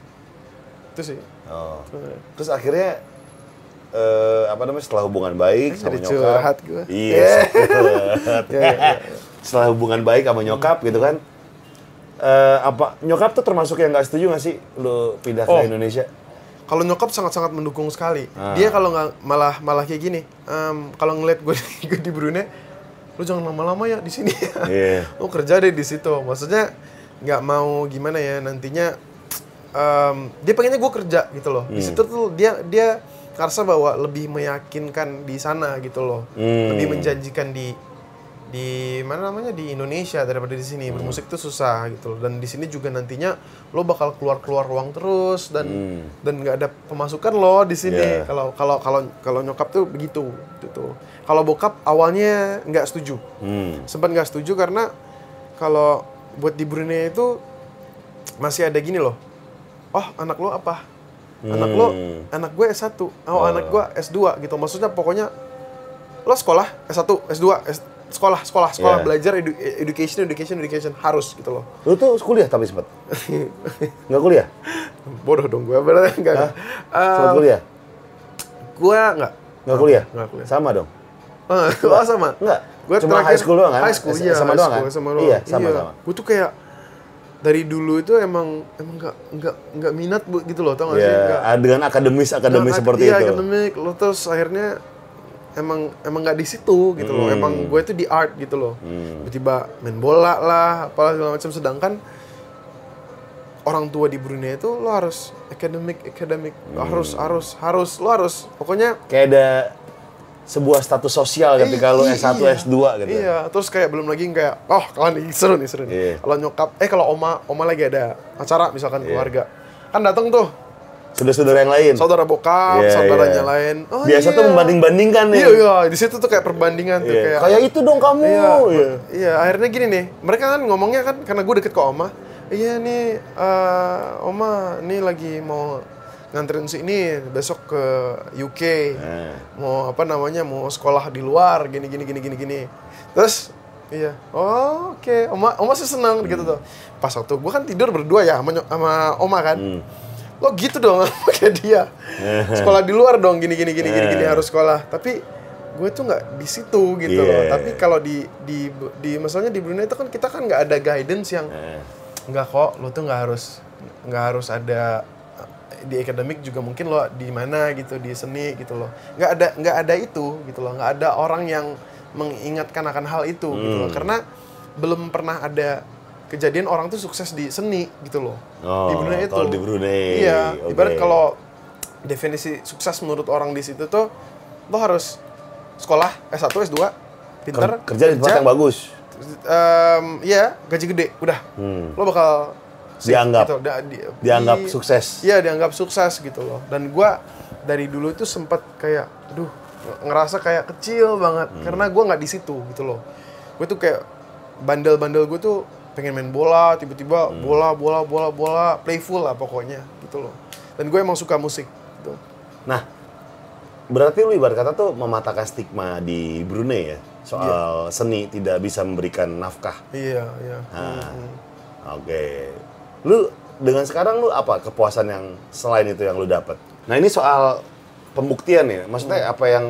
itu sih Oh. Terus akhirnya eh, apa namanya setelah hubungan baik sama Jadi nyokap. curhat gue. Iya. iya. setelah hubungan baik sama nyokap gitu kan. eh, apa nyokap tuh termasuk yang nggak setuju nggak sih lu pindah Oh. ke Indonesia? Kalau nyokap sangat-sangat mendukung sekali. Ah. Dia kalau nggak malah malah kayak gini. em, kalau ngeliat gue, gue di Brunei, lu jangan lama-lama ya di sini. Iya. lu kerja deh di situ. Maksudnya nggak mau gimana ya nantinya. em, dia pengennya gue kerja gitu loh. Di Hmm. situ tuh dia dia ngerasa bahwa lebih meyakinkan di sana gitu loh. Hmm. Lebih menjanjikan di di mana namanya di Indonesia daripada di Hmm. sini bermusik tuh susah gitu loh dan di sini juga nantinya lo bakal keluar keluar uang terus dan dan nggak ada pemasukan lo di sini Hmm. Yeah. kalau kalau kalau kalau nyokap tuh begitu gitu kalau bokap awalnya nggak setuju Hmm. sempat nggak setuju karena kalau buat di Brunei itu masih ada gini loh oh anak lo apa anak lo Hmm. anak gue S1 oh, anak gue S2 gitu maksudnya pokoknya lo sekolah S1 S2 S, sekolah sekolah sekolah Yeah. belajar edu- education education education harus gitu loh Lu tuh kuliah tapi sempat? Nggak kuliah? bodoh dong gue berarti enggak enggak. Sempat Eh, kuliah? gue enggak Nggak kuliah? nggak kuliah. Sama dong? Oh sama Enggak. Gua Cuma terakhir- high school doang kan? High school, iya. sama doang kan? sama doang. Iya, sama-sama. Gue tuh kayak dari dulu itu emang emang nggak nggak nggak minat bu gitu loh, tau gak sih? Ya, Nggak- dengan akademis akademis nggak- seperti iya, itu. akademik, lo terus akhirnya emang emang nggak di situ gitu loh. Hmm. Emang gue itu di art gitu loh. Tiba-tiba main bola lah, apalah segala macam. Sedangkan orang tua di Brunei itu lo harus akademik akademik Hmm. harus harus harus lo harus pokoknya Kayak ada sebuah status sosial ketika lu I- S1, iya. S2 gitu. Iya, terus kayak belum lagi kayak oh kalau nih seru nih seru nih. Iya. Kalau nyokap eh kalau oma oma lagi ada acara misalkan Iya. keluarga. Kan datang tuh Saudara-saudara yang lain. saudara bokap, Iya, saudaranya iya. lain. Oh, Biasa iya. tuh membanding-bandingkan nih. Iya, iya, di situ tuh kayak perbandingan tuh Iya. kayak Kayak itu dong kamu. Iya, Iya. iya, akhirnya gini nih. Mereka kan ngomongnya kan karena gue deket ke Oma. Iya nih, eh, Oma, nih lagi mau nganterin si ini besok ke UK. Nah. Mau apa namanya? Mau sekolah di luar, gini gini gini gini gini. Terus iya, oh oke, Oma Oma sih senang gitu tuh. Pas waktu gue kan tidur berdua ya sama, sama Oma kan. Lo gitu dong kayak dia. sekolah di luar dong gini gini gini gini gini harus sekolah. Tapi gue tuh nggak di situ gitu loh. Iya. Tapi kalau di di di misalnya di Brunei itu kan kita kan nggak ada guidance yang nggak kok lo tuh nggak harus nggak harus ada di akademik juga mungkin lo di mana gitu di seni gitu loh nggak ada nggak ada itu gitu loh nggak ada orang yang mengingatkan akan hal itu gitu Hmm. loh karena belum pernah ada kejadian orang tuh sukses di seni gitu loh Oh, di Brunei itu kalau di Brunei, iya oke. ibarat kalau definisi sukses menurut orang di situ tuh lo harus sekolah S1 S2 pinter Ker- kerja di tempat yang bagus. Em, iya gaji gede udah Hmm. lo bakal Dianggap. gitu. Da- di- Dianggap di- sukses. iya dianggap sukses gitu loh dan gua dari dulu itu sempat kayak aduh ngerasa kayak kecil banget Hmm. karena gua nggak di situ gitu loh gue tuh kayak bandel-bandel gue tuh pengen main bola tiba-tiba Hmm. bola bola bola bola playful lah pokoknya gitu loh dan gue emang suka musik gitu. Nah, berarti lu ibarat kata tuh mematahkan stigma di Brunei ya soal seni tidak bisa memberikan nafkah. iya iya Nah, Hmm. oke. Lu dengan sekarang lu apa kepuasan yang selain itu yang lu dapat? Nah ini soal pembuktian ya, maksudnya Hmm. apa yang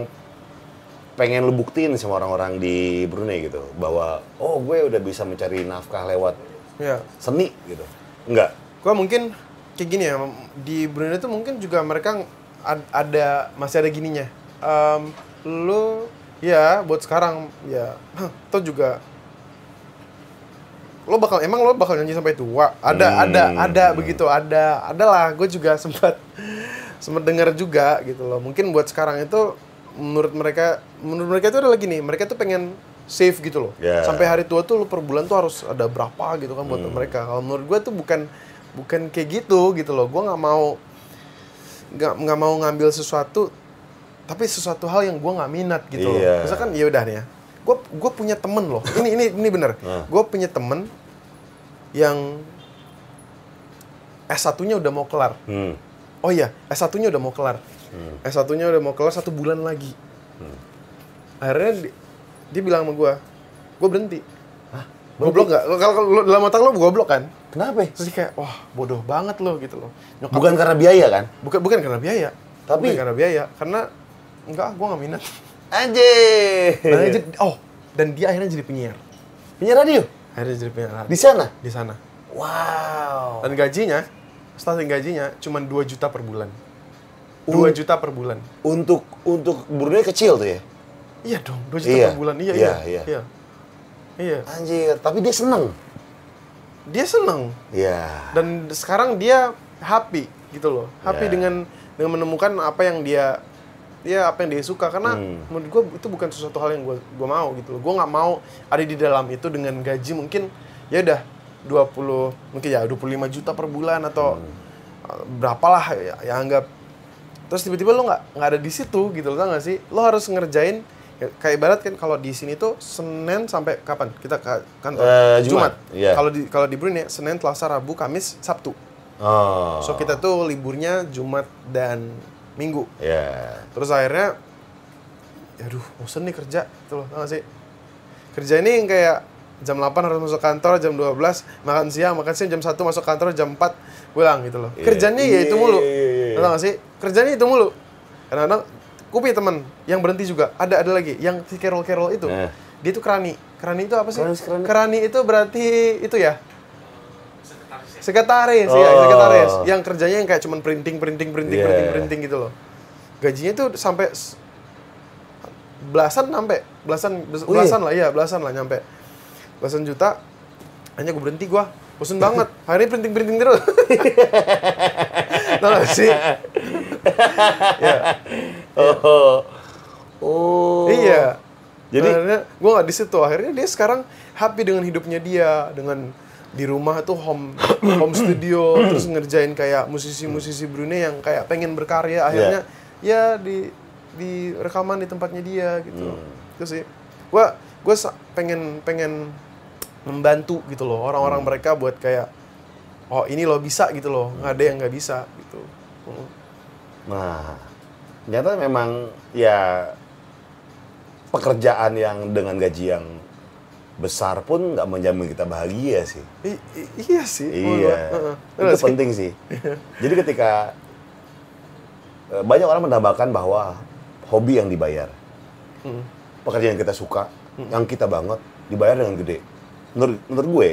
pengen lu buktiin sama orang-orang di Brunei gitu, bahwa oh gue udah bisa mencari nafkah lewat iya seni gitu, enggak? Gua mungkin kayak gini ya di Brunei itu mungkin juga mereka ad- ada masih ada gininya. Em, lu ya buat sekarang ya atau juga lo bakal emang lo bakal nyanyi sampai tua ada Hmm. ada ada begitu ada ada lah gue juga sempat sempat dengar juga gitu loh mungkin buat sekarang itu menurut mereka menurut mereka itu adalah gini mereka tuh pengen save gitu loh Ya. sampai hari tua tuh lo per bulan tuh harus ada berapa gitu kan Hmm. buat mereka kalau menurut gue tuh bukan bukan kayak gitu gitu loh gue nggak mau nggak nggak mau ngambil sesuatu tapi sesuatu hal yang gue nggak minat gitu Iya. loh misalkan ya udah nih ya gue gue punya temen loh. Ini ini ini bener. Nah. gue punya temen yang S1-nya udah mau kelar. Hmm. oh iya S1-nya udah mau kelar. S1-nya udah mau kelar satu bulan lagi. Akhirnya di- dia bilang sama gue gue berhenti. Goblok nggak? Kalau kalau dalam otak lo goblok kan? Kenapa? ya? terus dia kayak wah bodoh banget lo gitu loh. Nyokap Bukan karena biaya kan? bukan bukan karena biaya. Tapi- bukan karena biaya. Karena enggak gue nggak minat Anjir. dan oh dan dia akhirnya jadi penyiar Punya radio akhirnya jadi penyiar di sana. di sana Wow. dan gajinya starting gajinya cuma 2 juta per bulan 2 juta per bulan Untuk untuk Brunei kecil tuh ya. iya dong 2 juta Iya. per bulan iya Iya, iya iya. iya iya Anjir, tapi dia seneng. dia seneng Iya. dan sekarang dia happy gitu loh happy Ya. dengan dengan menemukan apa yang dia ya apa yang dia suka. Karena menurut gue itu bukan sesuatu hal yang gue gue mau gitu loh. Gue nggak mau ada di dalam itu dengan gaji mungkin ya udah 20 mungkin ya 25 juta per bulan atau uh, berapalah ya, ya anggap. Terus tiba-tiba lo nggak nggak ada di situ gitu lo tau gak sih? Lo harus ngerjain ya, kayak ibarat kan kalau di sini tuh Senin sampai kapan? Kita ke kantor. Eh, Jumat, iya. kalau di kalau di Brunei Senin Selasa Rabu Kamis Sabtu. Oh. so kita tuh liburnya Jumat dan Minggu Ya. terus akhirnya aduh bosen nih kerja gitu loh tau gak sih kerja ini yang kayak jam 8 harus masuk kantor jam 12 makan siang makan siang jam 1 masuk kantor jam 4 pulang gitu loh Iya. kerjanya ya itu mulu iya, iya, iya. tau gak sih kerjanya itu mulu kadang-kadang punya temen yang berhenti juga ada ada lagi yang si Carol Carol itu Eh. dia tuh kerani kerani itu apa sih Kerani, kerani. kerani itu berarti itu ya sekretaris ya Oh. sekretaris yang kerjanya yang kayak cuman printing printing printing Yeah. printing printing gitu loh gajinya tuh sampai belasan sampai belasan bes- Oh, iya? belasan lah iya belasan lah nyampe belasan juta hanya gue berhenti gua bosen banget hari ini printing printing terus tau gak sih ya Oh. Oh. Iya. Jadi- Jadi akhirnya gue nggak di situ. Akhirnya dia sekarang happy dengan hidupnya dia, dengan di rumah tuh home home studio, terus ngerjain kayak musisi-musisi Brunei yang kayak pengen berkarya. Akhirnya ya di di rekaman di tempatnya dia gitu. Itu sih. Gue gue pengen pengen membantu gitu loh orang-orang mereka buat kayak oh ini lo bisa gitu loh nggak ada yang nggak bisa gitu. Mm. Nah, ternyata memang ya pekerjaan yang dengan gaji yang besar pun nggak menjamin kita bahagia sih. I- i- iya sih. Iya, gua. Heeh. itu sih. penting sih. Jadi ketika eh, banyak orang menambahkan bahwa hobi yang dibayar, Hmm. pekerjaan yang kita suka, yang kita banget, dibayar dengan gede. Menurut, menurut gue,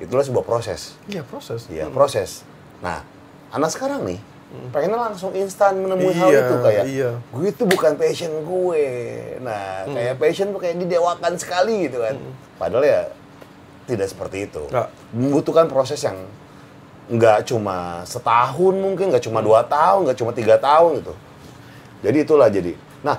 itulah sebuah proses. Iya proses. Iya, Hmm. proses. Nah, anak sekarang nih, pengennya langsung instan menemui hal Iya, itu kayak, iya. gue itu bukan passion gue. Nah, Hmm. kayak passion tuh kayak didewakan sekali gitu kan. Padahal ya tidak seperti itu. Nggak. Membutuhkan proses yang nggak cuma setahun mungkin, nggak Hmm. cuma dua tahun, nggak cuma tiga tahun gitu. Jadi itulah jadi. Nah,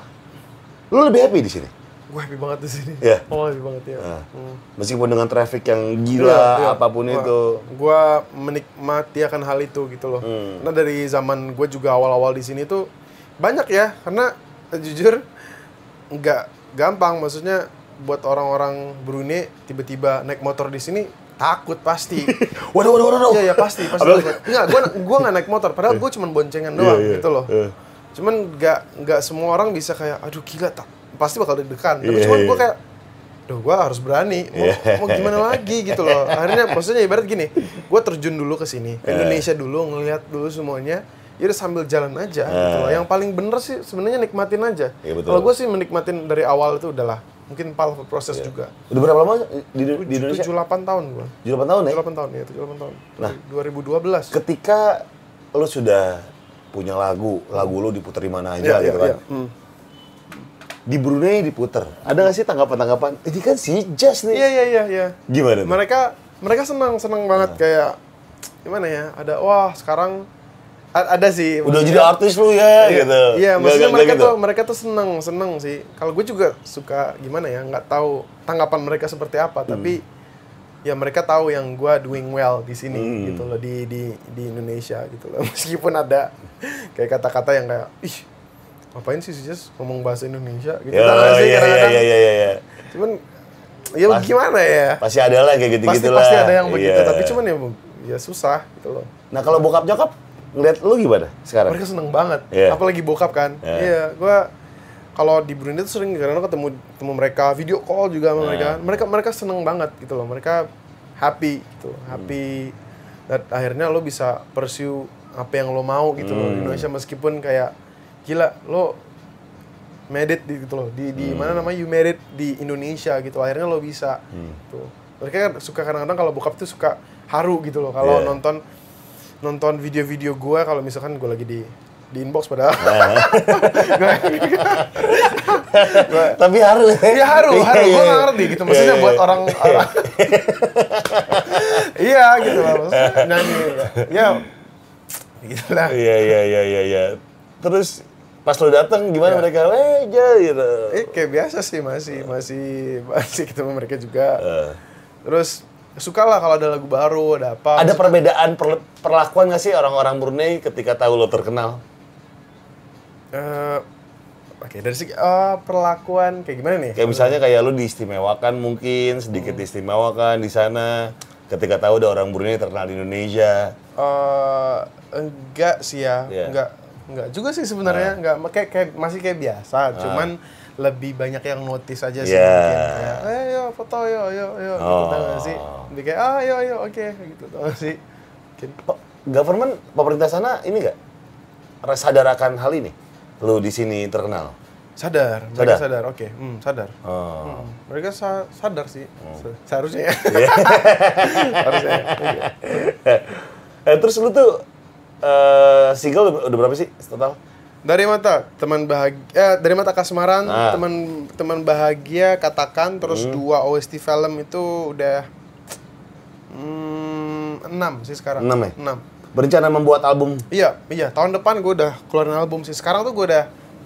lu lebih happy di sini. Gue happy banget di sini. Iya. Oh happy banget ya. Nah, Hmm. meskipun dengan traffic yang gila, Iya, iya. apa pun Gua- itu. Gua menikmati akan hal itu gitu loh. Hmm. Karena dari zaman gue juga awal-awal di sini tuh banyak ya. Karena eh, jujur nggak gampang. Maksudnya buat orang-orang Brunei tiba-tiba naik motor di sini takut pasti. Waduh, waduh, waduh. Iya, iya pasti, pasti. Enggak, gua gua nggak naik motor, padahal gua cuma boncengan doang Iya, iya. gitu loh. Iya. Cuman nggak nggak semua orang bisa kayak aduh gila tak pasti bakal deg-degan. Tapi Iya, cuman iya. gua kayak Duh, gua harus berani. Mau, Iya. mau gimana lagi gitu loh. Akhirnya maksudnya ibarat gini, gua terjun dulu ke sini, ke Iya. Indonesia dulu, ngelihat dulu semuanya. Ya udah sambil jalan aja gitu loh. Iya. Yang paling bener sih sebenarnya nikmatin aja. Iya, betul. Kalau gua sih menikmatin dari awal itu udahlah. Mungkin part of the process juga. Udah berapa lama di, di Indonesia? 78 tahun gua. 78 tahun ya? 78 tahun ya, 78 tahun. Nah. 2012. Ketika lu sudah punya lagu, lagu lu diputer di mana aja gitu kan. Hmm. Di Brunei diputer. Ada gak sih tanggapan-tanggapan? Ini kan si Jazz nih. Iya iya iya iya. Gimana tuh? Mereka mereka senang senang banget kayak gimana ya? Ada wah sekarang a- ada sih. Udah jadi artis lu ya Iya, gitu. Iya, Nggak- maksudnya nggak mereka gitu? tuh mereka tuh seneng seneng sih. Kalau gue juga suka gimana ya? Nggak tahu tanggapan mereka seperti apa, Hmm. tapi ya mereka tahu yang gue doing well di sini Hmm. gitu loh di di di Indonesia gitu loh. Meskipun ada kayak kata-kata yang kayak ih ngapain sih sih ngomong bahasa Indonesia gitu nggak sih iya, iya, kadang-kadang. iya, iya, iya. Cuman ya gimana ya? Pasti ada lah kayak gitu-gitu pasti lah. pasti ada yang begitu, Iya. tapi cuman ya ya susah gitu loh. Nah kalau bokap nyokap ngeliat lu gimana sekarang? Mereka seneng banget, Iya. apalagi bokap kan. Iya. Iya, gua kalau di Brunei tuh sering karena ketemu ketemu mereka video call juga sama mereka. Iya. Mereka mereka seneng banget gitu loh. Mereka happy gitu, happy. Dan akhirnya lo bisa pursue apa yang lo mau gitu loh di Hmm. Indonesia meskipun kayak gila lo made it di gitu loh di di Hmm. mana namanya you made it di Indonesia gitu akhirnya lo bisa Hmm. tuh mereka kan suka kadang-kadang kalau bokap tuh suka haru gitu loh kalau Iya. nonton nonton video-video gue kalau misalkan gue lagi di di inbox padahal Tapi harus. Iya haru, haru. Iya, Gue iya. nggak ngerti gitu. Maksudnya Iya, buat iya. orang, iya gitu lah. Maksudnya nyanyi, ya, gitu lah. Iya iya iya iya iya. Terus Pas lo dateng gimana mereka? Eh, aja gitu. Eh kayak biasa sih masih masih masih ketemu mereka juga. Eh. Terus suka lah kalau ada lagu baru, ada apa. Ada perbedaan per- perlakuan nggak sih orang-orang Brunei ketika tahu lo terkenal? Eh, Oke dari segi eh, perlakuan kayak gimana nih? Kayak misalnya kayak lo diistimewakan mungkin, sedikit Hmm. diistimewakan di sana. Ketika tahu ada orang Brunei terkenal di Indonesia. Eh, enggak sih ya, Iya. enggak enggak juga sih sebenarnya, enggak kayak, kayak masih kayak biasa, cuman lebih banyak yang notice aja sih mungkin kayak, eh yo foto yo yo yo gitu Oh. tau gak sih, lebih kayak ah yo yo oke gitu tau sih, mungkin Pak, government pemerintah sana ini nggak sadar akan hal ini? Lu di sini terkenal. sadar, mereka Sadar? sadar, oke, hmm, sadar, Oh. Hmm, mereka sa- sadar sih, Se- seharusnya ya, seharusnya ya. Eh, terus lu tuh eh single udah, udah berapa sih total? Dari mata teman bahagia, eh, dari mata kasmaran, Ah. teman teman bahagia katakan, terus Hmm. dua OST film itu udah hmm, enam sih sekarang. Enam ya? Enam. Berencana membuat album. Iya, iya. Tahun depan gue udah keluarin album sih. Sekarang tuh gue udah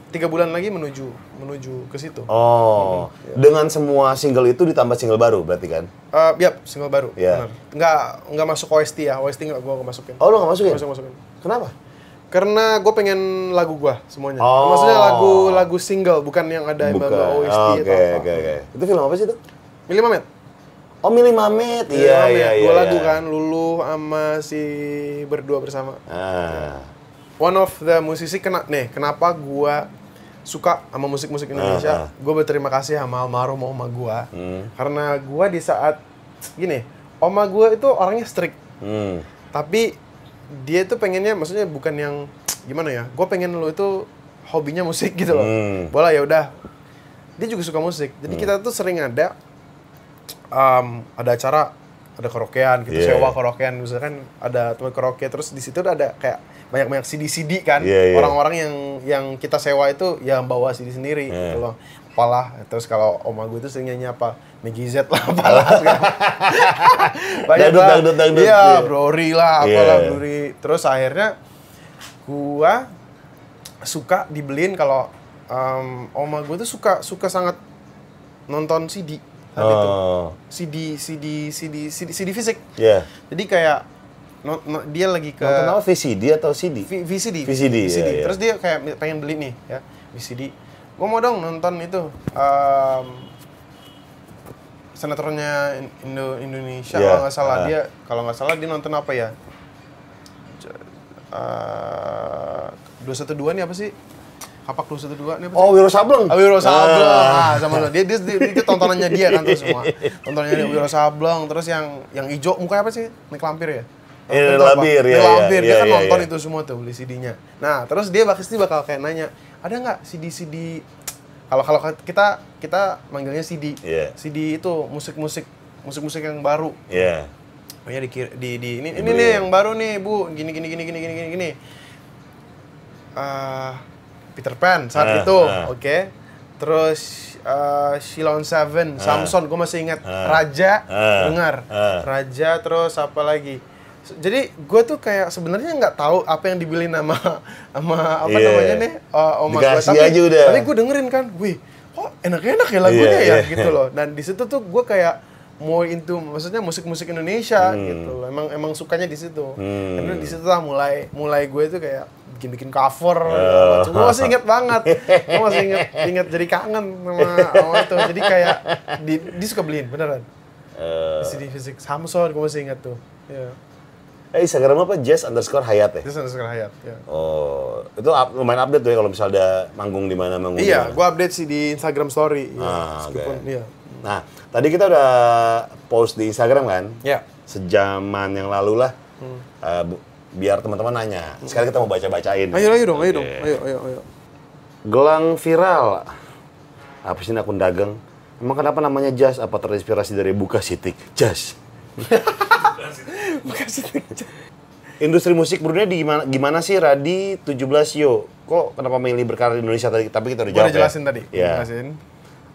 tiga bulan lagi menuju menuju ke situ. Oh, dengan semua single itu ditambah single baru berarti kan? Eh, yap, single baru. Iya. Benar. Nggak nggak masuk OST ya. OST nggak gue masukin. Oh, lu nggak masukin? Masukin. Kenapa? Karena gue pengen lagu gue semuanya. Oh. Maksudnya lagu lagu single, bukan yang ada Bukan. OST Oke, atau apa. oke, oke. Itu film apa sih itu? Milih Mamet. Oh, Mili Mamet. Iya, iya, iya. Dua lagu iya. kan, Lulu sama si berdua bersama. Ah. One of the musisi kena nih, kenapa gua suka sama musik-musik Ah, Indonesia? Gue berterima kasih sama almarhum oma gua. Hmm. Karena gua di saat gini, oma gua itu orangnya strict, Hmm. tapi dia tuh pengennya maksudnya bukan yang gimana ya? Gue pengen lu itu hobinya musik gitu loh. Hmm. Boleh ya udah. Dia juga suka musik. Jadi kita tuh sering ada um, ada acara ada karaokean gitu Yeah. sewa karaokean misalkan ada tempat karaoke terus di situ ada kayak banyak-banyak CD-CD kan Yeah, yeah. orang-orang yang yang kita sewa itu yang bawa CD sendiri Yeah. gitu loh apalah terus kalau oma gue tuh sering nyanyi apa Meggy Z lah apalah banyak Dangdut, lah dangdut, dangdut. iya Iya. Brori lah apalah Yeah. Brori terus akhirnya gua suka dibeliin kalau um, oma gue tuh suka suka sangat nonton CD saat itu Oh. CD CD CD CD CD fisik Iya. jadi kayak no- no- dia lagi ke Nonton apa VCD atau CD? V- VCD VCD, iya, iya. terus dia kayak pengen beli nih ya VCD gua mau dong nonton itu um, senetronnya In- Indo Indonesia Iya, kalau nggak salah ah. dia kalau nggak salah dia nonton apa ya dua satu dua nih apa sih kapak dua satu dua nih apa sih Oh, Wiro Sableng. Ah, Wiro Sableng, Ah. ah, sama dia, dia, dia, itu tontonannya dia kan tuh semua. Tontonannya dia Wiro Sableng, terus yang yang hijau mukanya apa sih? Nik Lampir ya? Iya, Itu apa? Lampir, Nik iya, iya, dia iya, kan iya, nonton iya. itu semua tuh beli CD-nya. Nah, terus dia pasti bakal kayak nanya, ada nggak CD-CD kalau kalau kita kita manggilnya CD. Iya. CD itu musik-musik musik-musik yang baru. Iya. Oh ya di, di, di ini ini nih ya? yang baru nih bu gini gini gini gini gini gini gini Ah, Peter Pan saat Ah, itu ah. oke terus uh, Shilon Seven Samson gue masih ingat Ah. Raja Ah. dengar Ah. Raja terus apa lagi jadi gue tuh kayak sebenarnya nggak tahu apa yang dibeliin sama sama apa Iya. namanya nih uh, oma gue tapi aja udah. tapi gue dengerin kan wih kok enak-enak ya lagunya Iya, ya? iya. gitu loh. Dan di situ tuh gue kayak mau into maksudnya musik-musik Indonesia gitu loh. Emang emang sukanya di situ. Hmm. karena di situ lah mulai mulai gue tuh kayak bikin-bikin cover Oh. gue masih inget banget. Gue masih inget inget jadi kangen sama, sama itu. Jadi kayak di, dia suka beliin beneran. Eh, CD fisik Samsung gue masih inget tuh. Ya eh, Instagram apa? Jazz underscore Hayat ya? itu Samsung Hayat ya. Oh, itu up- lumayan update tuh ya kalau misalnya ada manggung di mana manggung iya gue update sih di Instagram Story ya, Ah, meskipun oke. iya Nah, tadi kita udah post di Instagram kan? ya Sejaman yang lalu lah. Eh, bu- biar teman-teman nanya. Sekarang kita mau baca-bacain. ayo ayo dong ayo dong ayo ayo ayo Gelang viral. Apa sih ini akun dagang? Emang kenapa namanya Jas? Apa terinspirasi dari buka sitik? Industri musik Brunei di gimana, gimana sih Radi 17 yo? Kok kenapa milih berkarir di Indonesia tadi? Tapi kita udah jawab udah jelasin ya. tadi Iya. jelasin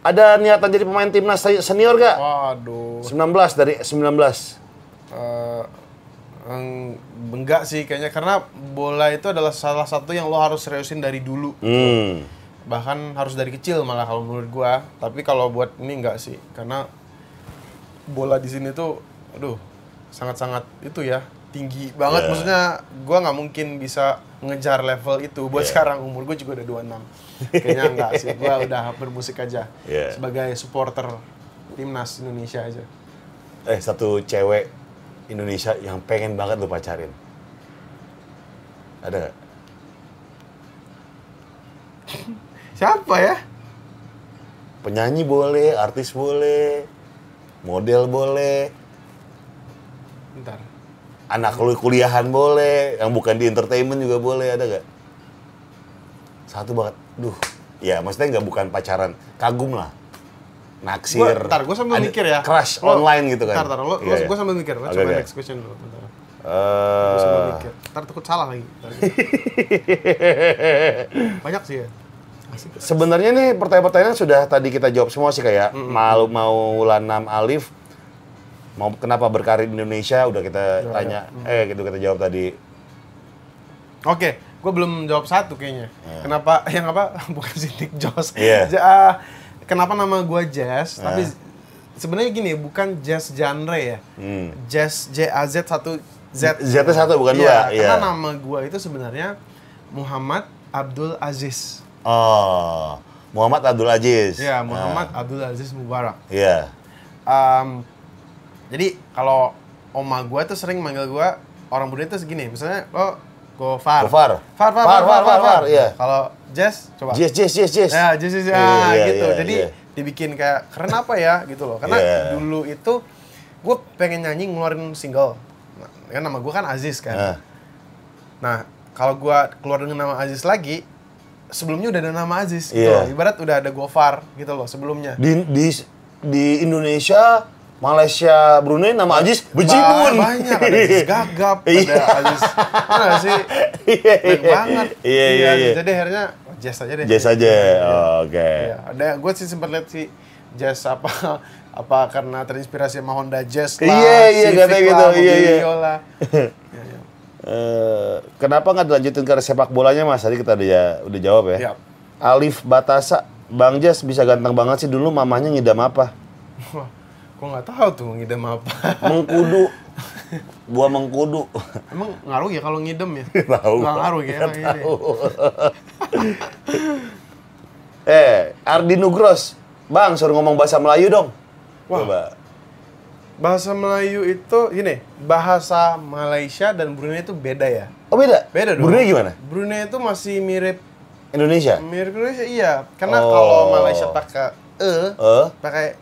Ada niatan jadi pemain timnas senior gak? waduh 19 dari 19. Eh, Eng, enggak sih kayaknya karena bola itu adalah salah satu yang lo harus seriusin dari dulu. Hmm. Bahkan harus dari kecil malah kalau menurut gua. Tapi kalau buat ini enggak sih karena bola di sini tuh aduh sangat-sangat itu ya tinggi banget. Yeah. maksudnya gua nggak mungkin bisa ngejar level itu. Buat sekarang umur gue juga udah 26 kayaknya enggak sih. Gua udah bermusik aja. Yeah. sebagai supporter timnas Indonesia aja. Eh, satu cewek Indonesia yang pengen banget lu pacarin. Ada siapa ya? Penyanyi boleh, artis boleh, model boleh, Bentar. anak lu kuliahan boleh, yang bukan di entertainment juga boleh, ada gak? Satu banget, duh, ya maksudnya nggak bukan pacaran, kagum lah, naksir. Gua, ntar, gue sambil ada mikir ya. Crush Lo- online gitu kan? Ntar, ntar, lo, Iya, iya. gue sambil mikir. Lo coba oke. next question dulu. Bentar. Gue sambil Eh, mikir. Ntar takut salah lagi. Ntar. Banyak sih ya. Sebenarnya nih pertanyaan-pertanyaan sudah tadi kita jawab semua sih kayak mau mau Lanam Alif mau kenapa berkarir di Indonesia udah kita tanya eh gitu kita jawab tadi. Oke, gue belum jawab satu kayaknya. Kenapa, yang apa, bukan si Nick Joss. Iya. Ja- ah, kenapa nama gue Jazz, tapi Ah. sebenarnya gini, bukan jazz genre ya. Hmm. Jazz, J-A-Z, satu Z. Z-nya satu, bukan Iya, dua, Karena iya. nama gue itu sebenarnya Muhammad Abdul Aziz. Oh, Muhammad Abdul Aziz. Iya, Muhammad Abdul Aziz Mubarak. Iya. Em, jadi kalau oma gue tuh sering manggil gue orang Brunei tuh segini, misalnya lo Gofar. Gofar. Far, far, Far, far, far, far, far, far, iya. Kalau Jazz, coba. Yes, yes, yes, yes. Ya, Jazz, Jazz, Iya, ah, gitu. iya, Jadi dibikin kayak keren apa ya gitu loh. Karena dulu itu gue pengen nyanyi ngeluarin single. Nah, kan nama gue kan Aziz kan. Nah, Nah, kalau gue keluar dengan nama Aziz lagi, sebelumnya udah ada nama Aziz gitu loh. Ibarat udah ada Gofar gitu loh sebelumnya. di di di Indonesia, Malaysia, Brunei nama Aziz bejibun. Ba- Banyak, ada Aziz Gagap, ada Iya. Aziz, mana sih? Iya, Banyak iya. banget. Iya, iya, iya. Jadi akhirnya Jazz aja deh. Jazz aja. Oh, Oke. Iya, ada gue sih sempat lihat si Jazz apa apa karena terinspirasi sama Honda Jazz lah, Iya, iya, Civic katanya gitu, lah, iya, iya. Lah. Iya, iya. Eh, kenapa nggak dilanjutin ke sepak bolanya mas? Tadi kita udah, ya- udah jawab ya. Iya. Alif Batasa, Bang Jas bisa ganteng banget sih dulu mamanya ngidam apa? Gue nggak tahu tuh ngidam apa. Mengkudu, buah mengkudu. Emang ngaruh ya kalau ngidam ya? Tahu. Nggak ngaruh ya? Tahu. eh, Ardi Nugros, Bang suruh ngomong bahasa Melayu dong. Wah. Coba. Bahasa Melayu itu gini, bahasa Malaysia dan Brunei itu beda ya. Oh beda? Beda dong. Brunei gimana? Brunei itu masih mirip Indonesia? mirip Indonesia iya. Karena Oh. kalau Malaysia pakai e, Eh? pakai.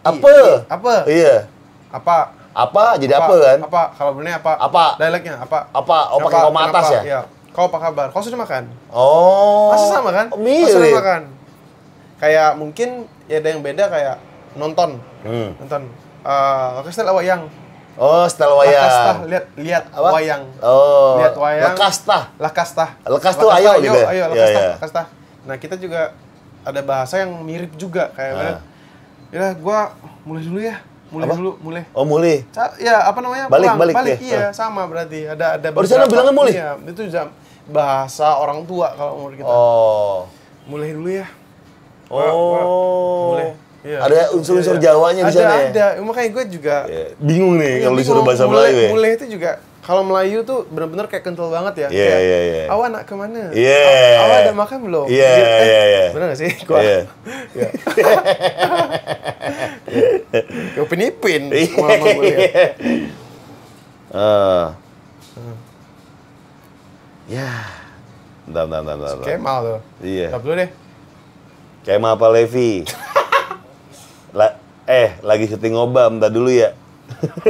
Apa? I. Apa? Iya. Apa? Apa? Jadi apa, kan? Apa? Kalau Brunei apa? Apa? Dialeknya apa? Apa? Oh, pakai koma atas ya? Iya. Kau apa kabar? Kau sudah makan? Oh. Masih sama kan? Oh, Kau sudah mirip. makan? Kayak mungkin ya ada yang beda kayak nonton. Hmm. Nonton. Eh, oke, setelah wayang. Oh, setel Lakastah, wayang. lihat lihat Apa? wayang. Oh. Lihat wayang. Lekastah. Lakastah. Lekas tuh ayo gitu ya? Ayo, Iya, lakastah, iya. lakastah. Nah, kita juga ada bahasa yang mirip juga kayak Ah. Ya, gua mulai dulu ya. Mulai Apa? dulu, mulai. Oh, muli. Sa- Ya, apa namanya? Balik, Pulang. balik balik ya? iya, sama berarti. Ada ada Oh, di sana bilangnya mulai? Iya, itu jam bahasa orang tua kalau menurut kita. Oh. Mulai dulu ya. Oh. mulai. Iya. Ada unsur-unsur Iya, iya. Jawanya di ada, sana ya? Ada, Makanya gue juga Ya, Bingung nih Iya, kalau disuruh bahasa mulai, Melayu ya. Mulai itu juga kalau Melayu tuh benar-benar kayak kental banget ya. Iya, iya, iya. Awak nak ke mana? Iya. "Aw- Awak ada makan belum? Iya, iya, iya. Bener gak sih? Gua, Iya. Kayak penipin. Iya. Eh. Ya. Bentar, bentar, bentar, bentar. Kemal tuh. Iya. Stop dulu deh. Kayak apa Levi? La- eh, lagi syuting ngobam, bentar dulu ya.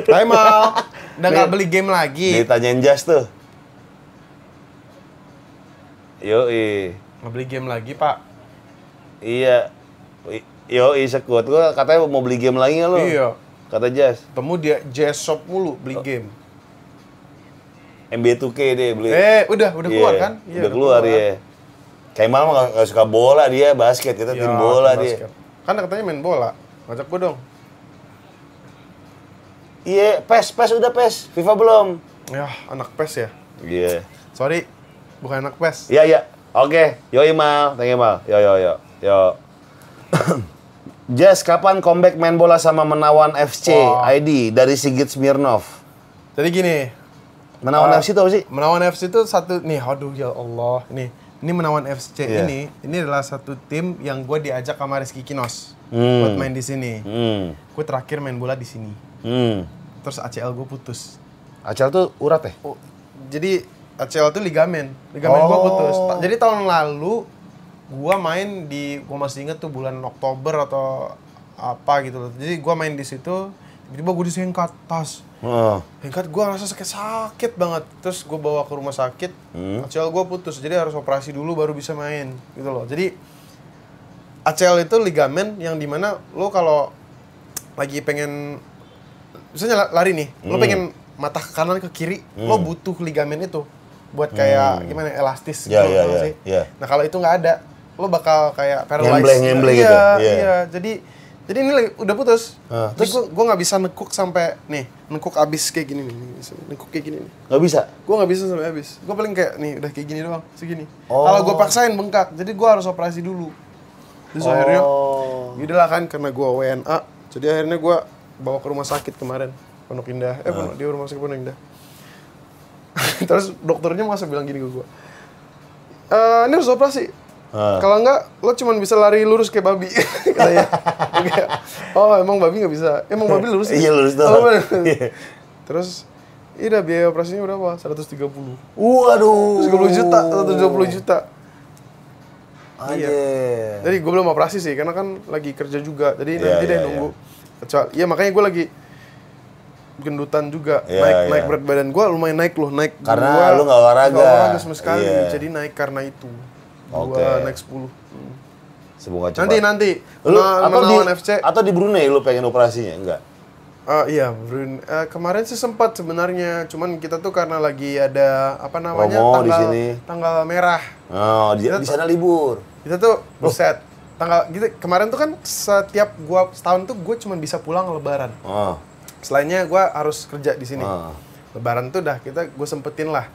Kemal. Udah Nih. gak beli game lagi. Ditanyain Jas tuh. Yoi. Nggak beli game lagi, Pak. Iya. Yoi, sekut. Gua katanya mau beli game lagi nggak lo? Iya. Kata Jas. Temu dia Jazz Shop mulu beli Oh. game. MB2K deh beli. Eh, udah, udah Iya, keluar kan? Iya, udah keluar, ya. Kayak mah nggak nggak suka bola dia, basket. Kita Iya, tim bola tim dia. basket. Kan katanya main bola. Ngajak gue dong. Iya, PES, PES udah PES. FIFA belum. Ya, anak pes ya. Iya. Sorry, bukan anak pes. Iya, iya. Oke, yo Imal, thank you Mal. Yo yo yo. Yo. Jess, kapan comeback main bola sama Menawan FC Wah. ID dari Sigit Smirnov? Jadi gini, Menawan Ah. FC itu apa sih? Menawan FC itu satu nih, aduh ya Allah, nih. Ini Menawan FC Iya. ini, ini adalah satu tim yang gue diajak sama Rizky Kinos Hmm. buat main di sini. Hmm. Gue terakhir main bola di sini. Hmm. Terus ACL gue putus. Acel tuh urat ya? Oh, jadi ACL itu ligamen, ligamen gua Oh. putus. Ta- Jadi tahun lalu gua main di gua masih inget tuh bulan Oktober atau apa gitu loh. Jadi gua main di situ, tiba-tiba gua disengkat tas. Heeh. Sengkat gua ngerasa sakit sakit banget. Terus gua bawa ke rumah sakit, ACL gua putus. Jadi harus operasi dulu baru bisa main gitu loh. Jadi ACL itu ligamen yang di mana lo kalau lagi pengen misalnya la- lari nih, lo pengen matah ke kanan ke kiri, lo butuh ligamen itu buat kayak gimana elastis gitu ya, tau gak ya, sih? ya. Nah kalau itu nggak ada, lo bakal kayak paralyzed. Ngembleng iya, gitu, iya. Iya, jadi jadi ini udah putus. Ah, terus gue gue nggak bisa nekuk sampai nih, nekuk abis kayak gini nih, nekuk kayak gini nih. Gak bisa? Gue nggak bisa sampai habis. Gue paling kayak nih udah kayak gini doang, segini. Oh. Kalau gue paksain bengkak, jadi gue harus operasi dulu. Terus akhirnya, Oh. yaudah lah kan karena gue WNA, jadi akhirnya gue bawa ke rumah sakit kemarin, Pondok Indah. Eh, Pondok, di rumah sakit Pondok Indah. Terus dokternya masa bilang gini ke gue, "Eh, ini harus operasi. Ah. Kalau enggak, lo cuma bisa lari lurus kayak babi. Katanya. Oh emang babi nggak bisa? Emang babi lurus? ya?" Iya, lurus Oh, doang. Iya. Terus, iya biaya operasinya berapa? 130. Waduh. 120 juta, 120 juta. Aja. Jadi gue belum operasi sih, karena kan lagi kerja juga. Jadi Iya, nanti deh iya, nunggu. Kecuali, iya makanya gue lagi gendutan juga. Iya, naik iya. naik berat badan gue lumayan naik loh, naik Karena dua- lu nggak olahraga. nggak olahraga sama sekali. Iya. Jadi naik karena itu. Oke. Gua naik 10. Hmm. Semoga cepat. Nanti nanti. Lu atau di FC. atau di Brunei lu pengen operasinya? Enggak. Ah, iya, Brun. eh, kemarin sih sempat sebenarnya, cuman kita tuh karena lagi ada apa namanya Promo di tanggal sini. tanggal merah. Oh, di, di sana libur. Kita tuh buset. Tanggal gitu kemarin tuh kan setiap gua setahun tuh gue cuma bisa pulang lebaran. Oh. Selainnya gua harus kerja di sini. Ah. Lebaran tuh dah kita gue sempetin lah.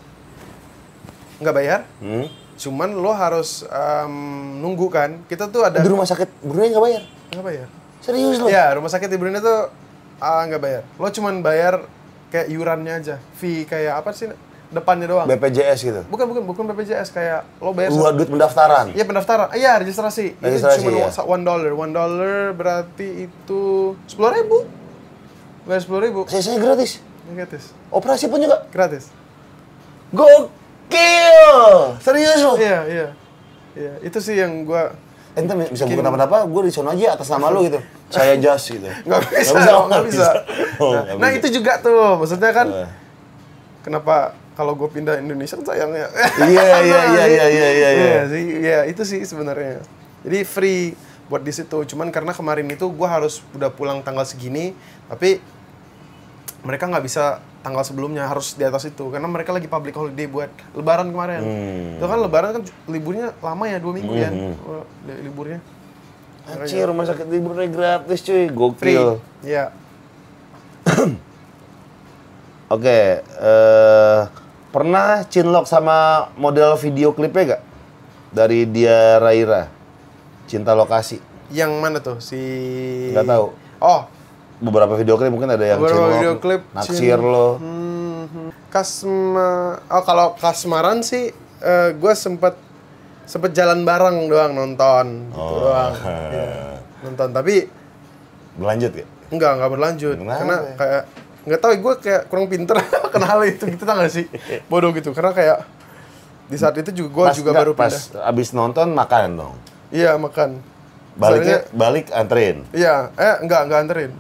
Nggak bayar, Hmm? cuman lo harus em, nunggu kan. Kita tuh ada Di rumah sakit Brunei nggak bayar? nggak bayar. Serius lu? Ya, rumah sakit di Brunei tuh ah, nggak bayar. Lo cuman bayar kayak iurannya aja. Fee kayak apa sih depannya doang. BPJS gitu. Bukan bukan bukan BPJS kayak lo bayar Lu duit pendaftaran. Iya pendaftaran. Iya registrasi. Registrasi, itu ya. cuma one dollar. One dollar berarti itu sepuluh ribu. Bayar sepuluh ribu. Saya saya gratis. Gratis. Operasi pun juga Gratis. gokil. Serius lu? Iya iya. Iya itu sih yang gua Ente bisa bukan apa-apa, gue di sono aja atas nama lu gitu. Saya Jas gitu. nggak bisa, Nggak nggak nggak bisa. Oh, Nah, nggak nah bisa. itu juga tuh, maksudnya kan Eh. kenapa kalau gue pindah Indonesia kan sayangnya. Iya, iya, iya, iya, iya, iya, iya. sih, iya itu sih sebenarnya. Jadi free buat di situ. Cuman karena kemarin itu gue harus udah pulang tanggal segini, tapi mereka nggak bisa tanggal sebelumnya harus di atas itu karena mereka lagi public holiday buat Lebaran kemarin. Hmm. Itu kan Lebaran kan liburnya lama ya dua minggu ya Hmm. oh, li- liburnya. Anjir, rumah sakit Brunei gratis cuy, Free. gokil. Iya. Oke, eh pernah cinlok sama model video klipnya gak? Dari dia Raira, Cinta Lokasi. Yang mana tuh si? Nggak tahu. Oh, Beberapa video klip mungkin ada yang beberapa cinlok, video klip. naksir Cin- lo. Hmm, Kasma. Oh kalau Kasmaran sih, gue sempet sempet jalan bareng doang nonton, gitu Oh. doang. Iya, nonton tapi Berlanjut ya? enggak enggak berlanjut Kenapa? karena kayak nggak tahu gue kayak kurang pinter kenal itu gitu tau gak sih bodoh gitu karena kayak di saat itu juga gue Pas juga nggak, baru pas pindah abis nonton makan dong. iya makan Baliknya Soalnya- balik anterin. iya eh enggak enggak anterin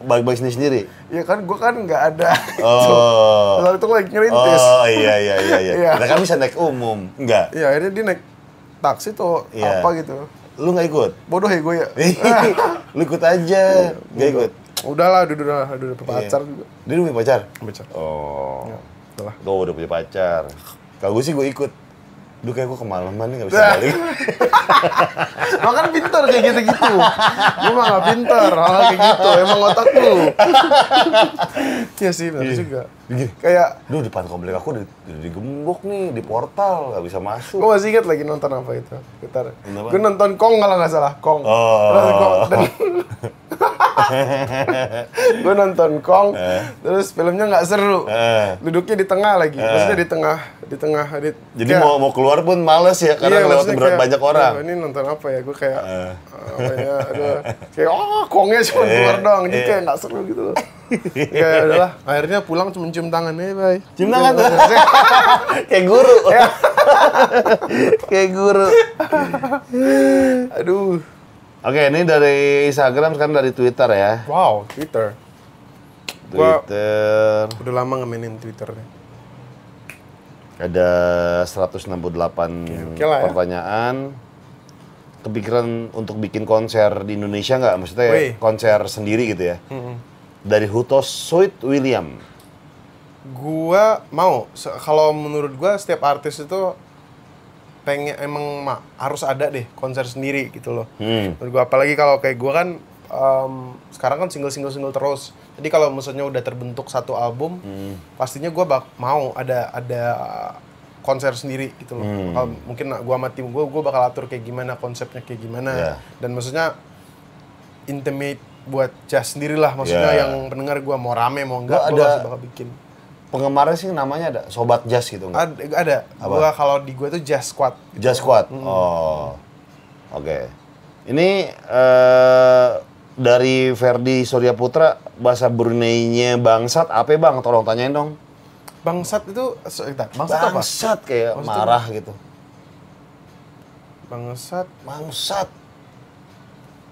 Balik-balik sendiri sendiri. Iya kan gue kan nggak ada Oh. Lalu itu lagi ngerintis Oh iya iya iya iya. Iya. Nah, kan bisa naik umum. Enggak. Iya akhirnya dia naik taksi tuh Iya. apa gitu Lu nggak ikut? bodoh ya gue ya Lu ikut aja. Nggak ikut. Udahlah udah udah udah, udah pacar Iya. juga Dia udah punya pacar? pacar Oh. Ya, udahlah Gue udah punya pacar. Kalau gue sih gue ikut. Duh kayak gue kemalaman nih gak bisa balik. Lo kan pintar kayak gitu-gitu. Gue mah gak pintar, hal kayak gitu. Emang otak lu. Iya sih, benar juga. Kayak, Duh depan komplek aku udah, digembok nih di portal gak bisa masuk. gue masih ingat lagi nonton apa itu. Bentar. Gue nonton Kong kalau nggak salah, Kong. Oh. Kong- dan gue nonton Kong, terus filmnya nggak seru. Eh. Duduknya di tengah lagi, maksudnya di tengah, di tengah. Di, Jadi kayak- mau mau keluar pun males ya karena Iya, lewat berat banyak orang. "Aduh, ini nonton apa ya? Gue kayak, Eh. apa ya, aduh, kayak, oh, kongnya cuma Eh, keluar doang, jadi eh. kayak nggak seru gitu loh. Ya udahlah, akhirnya pulang cuma cium tangan, eh, bye. Cium tangan tuh. Kayak guru. Kayak guru. Aduh, Oke, ini dari Instagram sekarang dari Twitter ya. wow, Twitter. Gua- Twitter Udah lama nge-mainin Twitter nih. ada 168 oke lah ya. pertanyaan. Kepikiran untuk bikin konser di Indonesia nggak? Maksudnya ya, Wih. konser sendiri gitu ya? Dari Hutos Sweet William. Gua mau, kalau menurut gua setiap artis itu pengen emang ma- harus ada deh konser sendiri gitu loh. Hmm. Menurut gua apalagi kalau kayak gua kan em, sekarang kan single single single terus. Jadi kalau misalnya udah terbentuk satu album, pastinya gua bak mau ada ada konser sendiri gitu loh. Bakal, mungkin gua sama tim gua gua bakal atur kayak gimana konsepnya kayak gimana. Ya. Dan maksudnya intimate buat jazz sendiri lah maksudnya Ya. yang pendengar gua mau rame mau enggak ada- pasti bakal bikin. Penggemarnya sih namanya ada Sobat Jazz gitu nggak? Ada, ada. Gua kalau di gua tuh jazz squad. Jazz Squad. Oh. Oke. Ini eh, dari Ferdi Surya Putra bahasa Brunei-nya bangsat apa bang? Tolong tanyain dong. Bangsat itu sebentar, bangsat apa? Bangsat kayak Maksudnya marah gitu. Bangsat. Bangsat.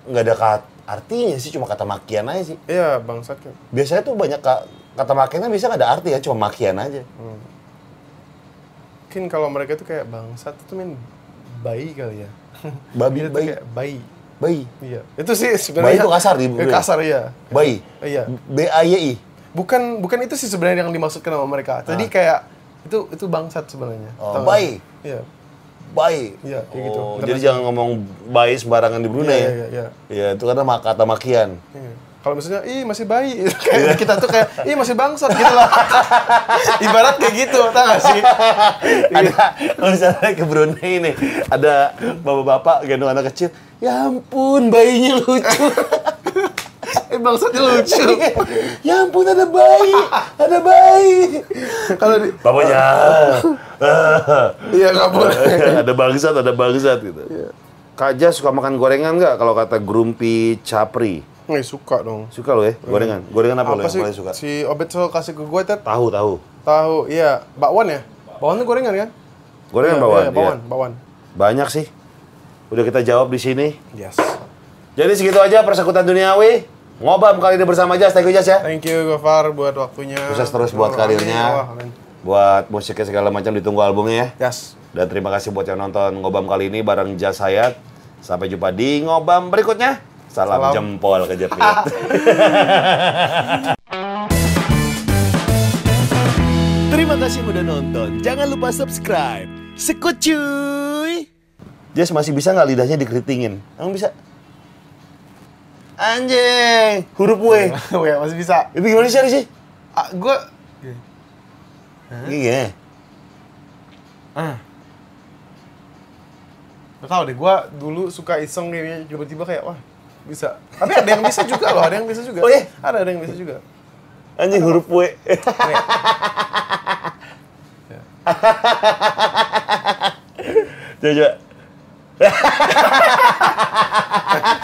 Nggak ada kat artinya sih cuma kata makian aja sih. Iya, bangsat kan. Biasanya tuh banyak ka- kata makiannya bisa nggak ada arti ya, cuma makian aja. Mungkin kalau mereka tuh kayak bangsat itu main bayi kali ya. Babi, bayi. kayak bayi. Bayi. Iya. Itu sih sebenarnya. Bayi itu kasar di Eh, kasar iya. Bayi. Iya. B A Y I. Bukan bukan itu sih sebenarnya yang dimaksudkan sama mereka. Tadi kayak itu itu bangsat sebenarnya. Ah. Oh, bayi. Iya. Bayi. Iya, kayak gitu. Oh, jadi jangan ngomong bayi sembarangan di Brunei. Iya, ya? iya, iya. Iya, itu karena mak- kata makian. Iya. Kalau misalnya, ih masih bayi, kayak kita tuh kayak, ih masih bangsat gitu lah. Ibarat kayak gitu, tau gak sih? ada kalau misalnya ke Brunei nih, ada bapak-bapak gendong anak kecil. Ya ampun, bayinya lucu. Eh bangsatnya lucu. ya ampun, ada bayi, ada bayi. Kalau di, Bapaknya, iya nggak boleh. ada bangsat, ada bangsat gitu. Kak Jas suka makan gorengan nggak? Kalau kata Grumpy Capri. Nggak suka dong. Suka lo ya, gorengan? Gorengan apa, lo Apa yang sih paling suka? si Obet selalu kasih ke gue tet Tahu, tahu. tahu, iya bakwan ya. Bakwan tuh gorengan kan? Gorengan Iya, bawaan? iya, bakwan, bakwan. Banyak sih. Udah kita jawab di sini. Yes. Jadi segitu aja persekutan duniawi. Ngobam kali ini bersama Jas, thank you Jas ya. Thank you Gofar buat waktunya. Sukses terus buat karirnya. Buat musiknya segala macam ditunggu albumnya ya. Yes. Dan terima kasih buat yang nonton Ngobam kali ini bareng Jas Hayat. Sampai jumpa di Ngobam berikutnya. Salam, Salam. jempol kejepit. Terima kasih udah nonton. Jangan lupa subscribe. Sekut cuy. Jas masih bisa nggak lidahnya dikeritingin? Emang bisa? Anjing, huruf W. Weh, masih bisa. Itu gimana sih sih? Ah, gue Iya. ah. Gak tau deh, gue dulu suka iseng kayak tiba-tiba kayak wah bisa. Tapi ada yang bisa juga loh, ada yang bisa juga. Oh, iya? Ada ada yang bisa juga. Anjing huruf W. Coba. coba.